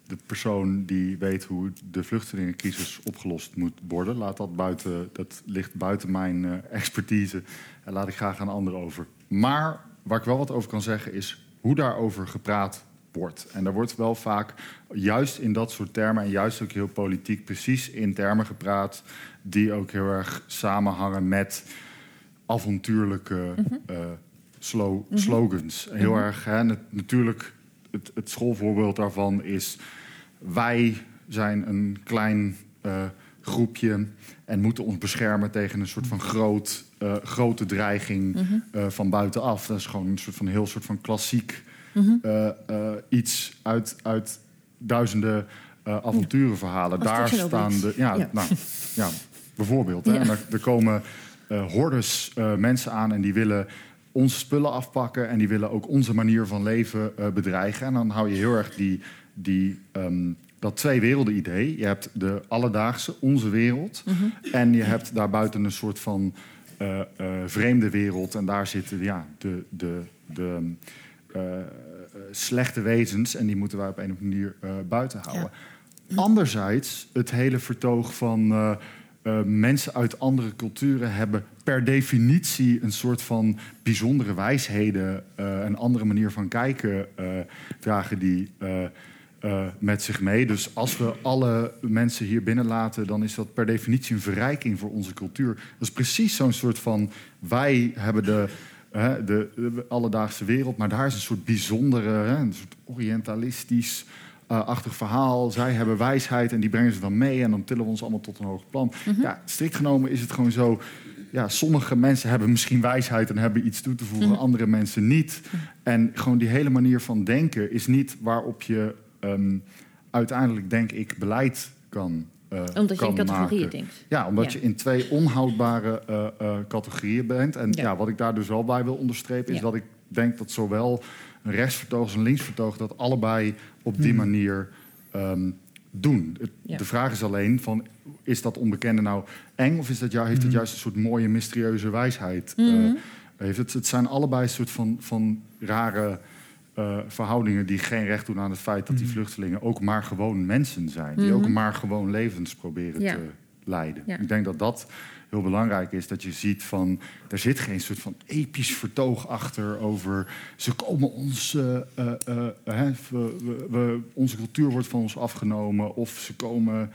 C: de persoon die weet hoe de vluchtelingencrisis opgelost moet worden. Laat dat buiten, dat ligt buiten mijn eh, expertise. En laat ik graag aan anderen over. Maar waar ik wel wat over kan zeggen is hoe daarover gepraat wordt. En daar wordt wel vaak, juist in dat soort termen... en juist ook heel politiek, precies in termen gepraat... die ook heel erg samenhangen met avontuurlijke eh, slo- slogans. Heel erg, hè, nat- natuurlijk, het, het schoolvoorbeeld daarvan is... wij zijn een klein eh, groepje en moeten ons beschermen tegen een soort van groot, eh, grote dreiging eh, van buitenaf. Dat is gewoon een soort van heel soort van klassiek eh, iets uit, uit duizenden avonturenverhalen. Daar staan de. Ja,
A: Ja.
C: Nou, ja bijvoorbeeld. Hè?
A: Ja.
C: En er, er komen hordes mensen aan en die willen onze spullen afpakken en die willen ook onze manier van leven eh, bedreigen. En dan hou je heel erg die, die, ehm, dat twee-werelden-idee. Je hebt de alledaagse, onze wereld. En je hebt daarbuiten een soort van eh, eh, vreemde wereld. En daar zitten ja, de, de, de slechte wezens. En die moeten wij op een of andere manier buiten houden. Anderzijds, het hele vertoog van eh, mensen uit andere culturen hebben per definitie een soort van bijzondere wijsheden, eh, een andere manier van kijken, eh, dragen die met zich mee. Dus als we alle mensen hier binnenlaten, dan is dat per definitie een verrijking voor onze cultuur. Dat is precies zo'n soort van wij hebben de de, de alledaagse wereld. Maar daar is een soort bijzondere, een soort orientalistisch achtig verhaal. Zij hebben wijsheid en die brengen ze dan mee. En dan tillen we ons allemaal tot een hoger plan. Ja, strikt genomen is het gewoon zo. Ja, sommige mensen hebben misschien wijsheid en hebben iets toe te voegen, andere mensen niet. En gewoon die hele manier van denken is niet waarop je ehm, uiteindelijk, denk ik, beleid kan. eh,
A: Omdat je
C: kan
A: in categorieën
C: maken.
A: denkt.
C: Ja, omdat
A: Ja.
C: je in twee onhoudbare eh, eh, categorieën bent. En
A: Ja.
C: ja. wat ik daar dus wel bij wil onderstrepen... is
A: Ja.
C: dat ik denk dat zowel een rechtsvertoog als een linksvertoog... dat allebei op die manier ehm, doen. Het-
A: Ja.
C: De vraag is alleen, van, is dat onbekende nou eng... of is dat, heeft het juist een soort mooie, mysterieuze wijsheid? eh,
A: Mhm.
C: heeft het, het zijn allebei een soort van, van rare... eh, verhoudingen die geen recht doen aan het feit dat die vluchtelingen ook maar gewoon mensen zijn. Die ook maar gewoon levens proberen.
A: Ja.
C: te leiden.
A: Ja.
C: Ik denk dat dat heel belangrijk is. Dat je ziet van, er zit geen soort van episch vertoog achter over... ze komen ons, eh, eh, eh, hè, we, we- we- onze cultuur wordt van ons afgenomen... of ze komen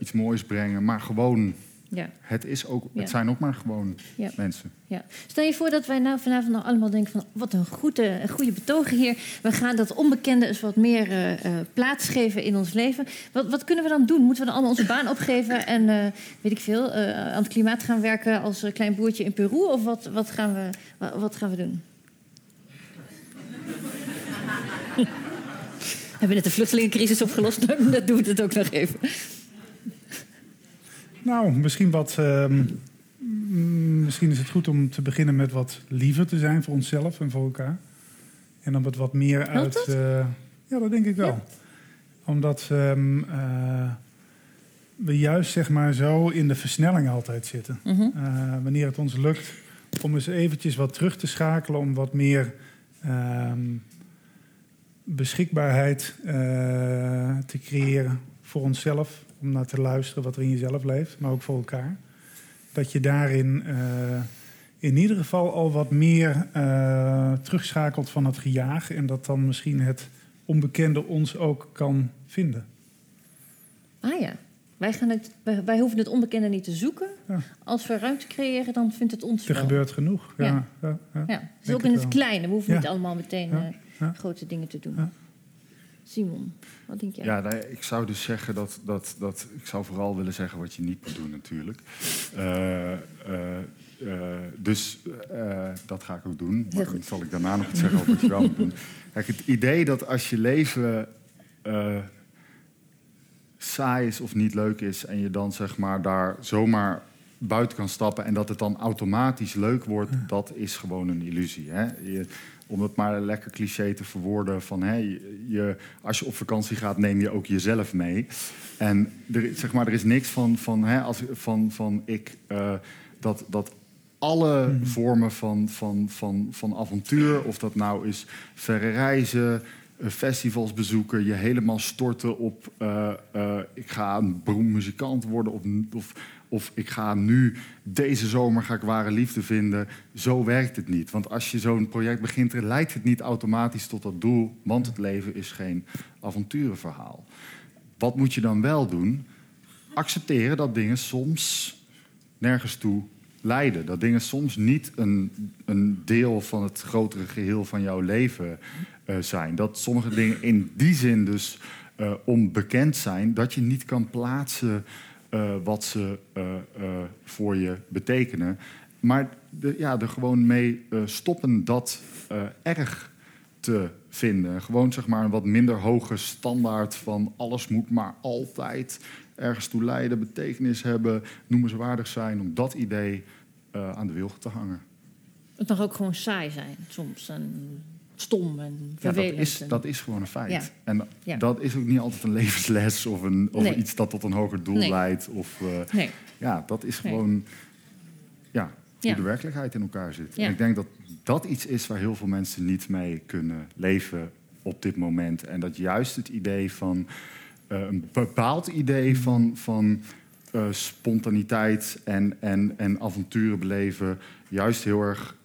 C: iets moois brengen. Maar gewoon,
A: Ja,
C: het, is ook,
A: Ja.
C: het zijn ook maar gewoon
A: Ja.
C: mensen.
A: ja. Stel je voor dat wij nou vanavond nog allemaal denken van... wat een goede, een goede betogen hier. We gaan dat onbekende eens wat meer eh, eh, plaats geven in ons leven. Wat, wat kunnen we dan doen? Moeten we dan allemaal onze baan opgeven... en eh, weet ik veel, eh, aan het klimaat gaan werken als klein boertje in Peru? Of wat, wat, gaan, we, wa- wat gaan we doen? <laughs> Hebben we net de vluchtelingencrisis opgelost? Dan doen we het ook nog even.
B: Nou, misschien wat. ehm, mm, misschien is het goed om te beginnen met wat liever te zijn voor onszelf en voor elkaar. En dan het wat meer uit.
A: dat?
B: eh, ja, dat denk ik wel.
A: Ja.
B: Omdat ehm, eh, we juist zeg maar zo in de versnelling altijd zitten.
A: Mhm.
B: Eh, wanneer het ons lukt om eens eventjes wat terug te schakelen, om wat meer ehm, beschikbaarheid te creëren voor onszelf, om naar te luisteren wat er in jezelf leeft, maar ook voor elkaar. Dat je daarin eh, in ieder geval al wat meer eh, terugschakelt van het gejaag en dat dan misschien het onbekende ons ook kan vinden.
A: Ah ja, wij, gaan het, wij, wij hoeven het onbekende niet te zoeken.
B: Ja.
A: Als we ruimte creëren, dan vindt het ons
B: Er
A: wel.
B: gebeurt genoeg. Ja,
A: Ja.
B: ja.
A: dus ook in
B: het
A: kleine. We hoeven niet allemaal meteen eh, grote dingen te doen.
B: Ja.
A: Simon, wat denk jij?
C: Ja, nee, ik zou dus zeggen dat, dat, dat... Ik zou vooral willen zeggen wat je niet moet doen natuurlijk. Eh, eh, eh, dus dat ga ik ook doen. Maar dan zal ik daarna nog iets zeggen over wat je wel moet doen. <laughs> Kijk, het idee dat als je leven saai is of niet leuk is... en je dan zeg maar daar zomaar buiten kan stappen en dat het dan automatisch leuk wordt, dat is gewoon een illusie. Hè? Je, om het maar lekker cliché te verwoorden van hè, je, als je op vakantie gaat, neem je ook jezelf mee. En er, zeg maar, er is niks van, van, hè, als, van, van ik uh, dat, dat alle mhm. vormen van, van, van, van avontuur, of dat nou is verre reizen, eh, festivals bezoeken, je helemaal storten op uh, uh, ik ga een beroemd muzikant worden of, of, of ik ga nu deze zomer ga ik ware liefde vinden. Zo werkt het niet. Want als je zo'n project begint, leidt het niet automatisch tot dat doel, want het leven is geen avonturenverhaal. Wat moet je dan wel doen? Accepteren dat dingen soms nergens toe leiden. Dat dingen soms niet een, een deel van het grotere geheel van jouw leven uh, zijn. Dat sommige dingen in die zin dus uh, onbekend zijn, dat je niet kan plaatsen uh, wat ze voor je betekenen. Maar de, ja, er gewoon mee stoppen dat erg te vinden. Gewoon zeg maar een wat minder hoge standaard van alles moet maar altijd ergens toe leiden, betekenis hebben, noemenswaardig zijn, om dat idee aan de wilg te hangen.
A: Het mag ook gewoon saai zijn soms stom en vervelend.
C: Ja, dat, is, dat is gewoon een feit. Ja. En ja. dat is ook niet altijd een levensles of, een, of nee. iets dat tot een hoger doel nee. leidt. Of, uh, nee. Ja, dat is gewoon ja, hoe de werkelijkheid in elkaar zit. En ik denk dat dat iets is waar heel veel mensen niet mee kunnen leven op dit moment. En dat juist het idee van uh, een bepaald idee van, van uh, spontaniteit en, en, en avonturen beleven juist heel erg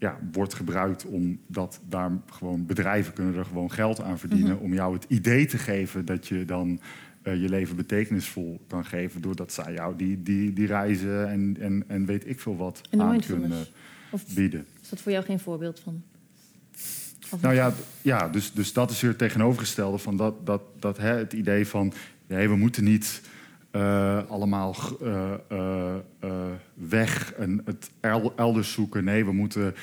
C: ja, wordt gebruikt omdat daar gewoon bedrijven kunnen er gewoon geld aan verdienen mm om jou het idee te geven dat je dan uh, je leven betekenisvol kan geven doordat zij jou die, die, die reizen en, en, en weet ik veel wat aan kunnen of bieden.
A: Is dat voor jou geen voorbeeld van?
C: Nou ja, ja dus, dus dat is weer het tegenovergestelde van dat, dat, dat hè, het idee van nee, we moeten niet uh, allemaal uh, uh, weg en het elders zoeken. Nee, we moeten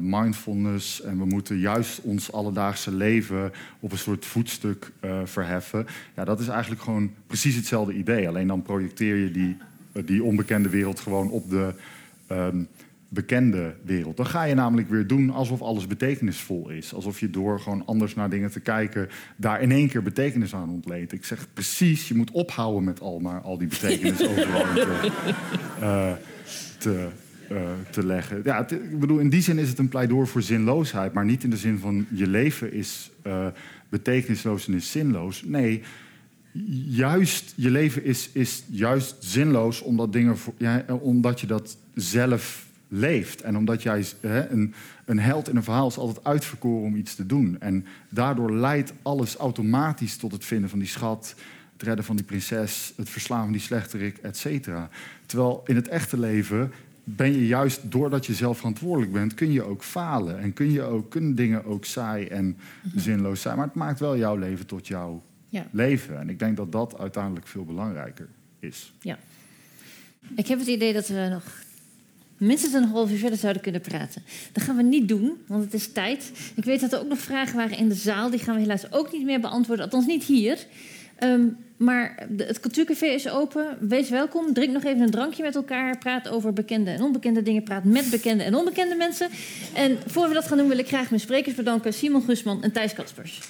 C: mindfulness en we moeten juist ons alledaagse leven op een soort voetstuk verheffen. Ja, dat is eigenlijk gewoon precies hetzelfde idee. Alleen dan projecteer je die, die onbekende wereld gewoon op de. Um, bekende wereld. Dan ga je namelijk weer doen alsof alles betekenisvol is. Alsof je door gewoon anders naar dingen te kijken... daar in één keer betekenis aan ontleedt. Ik zeg precies, je moet ophouden met al maar al die betekenis <laughs> overal te, uh, te, uh, te leggen. Ja, het, ik bedoel, in die zin is het een pleidooi voor zinloosheid... maar niet in de zin van je leven is uh, betekenisloos en is zinloos. Nee, juist je leven is, is juist zinloos omdat, dingen voor, ja, omdat je dat zelf leeft. En omdat jij hè, een, een held in een verhaal is altijd uitverkoren om iets te doen. En daardoor leidt alles automatisch tot het vinden van die schat, het redden van die prinses, het verslaan van die slechterik, et cetera. Terwijl in het echte leven ben je juist doordat je zelf verantwoordelijk bent, kun je ook falen. En kun je ook, kunnen dingen ook saai en mhm. zinloos zijn. Maar het maakt wel jouw leven tot jouw ja. leven. En ik denk dat dat uiteindelijk veel belangrijker is.
A: Ja. Ik heb het idee dat we nog minstens een half uur verder zouden kunnen praten. Dat gaan we niet doen, want het is tijd. Ik weet dat er ook nog vragen waren in de zaal. Die gaan we helaas ook niet meer beantwoorden, althans niet hier. Um, maar het cultuurcafé is open. Wees welkom. Drink nog even een drankje met elkaar. Praat over bekende en onbekende dingen. Praat met bekende en onbekende mensen. En voor we dat gaan doen, wil ik graag mijn sprekers bedanken: Simon Gusman en Thijs Kaspers.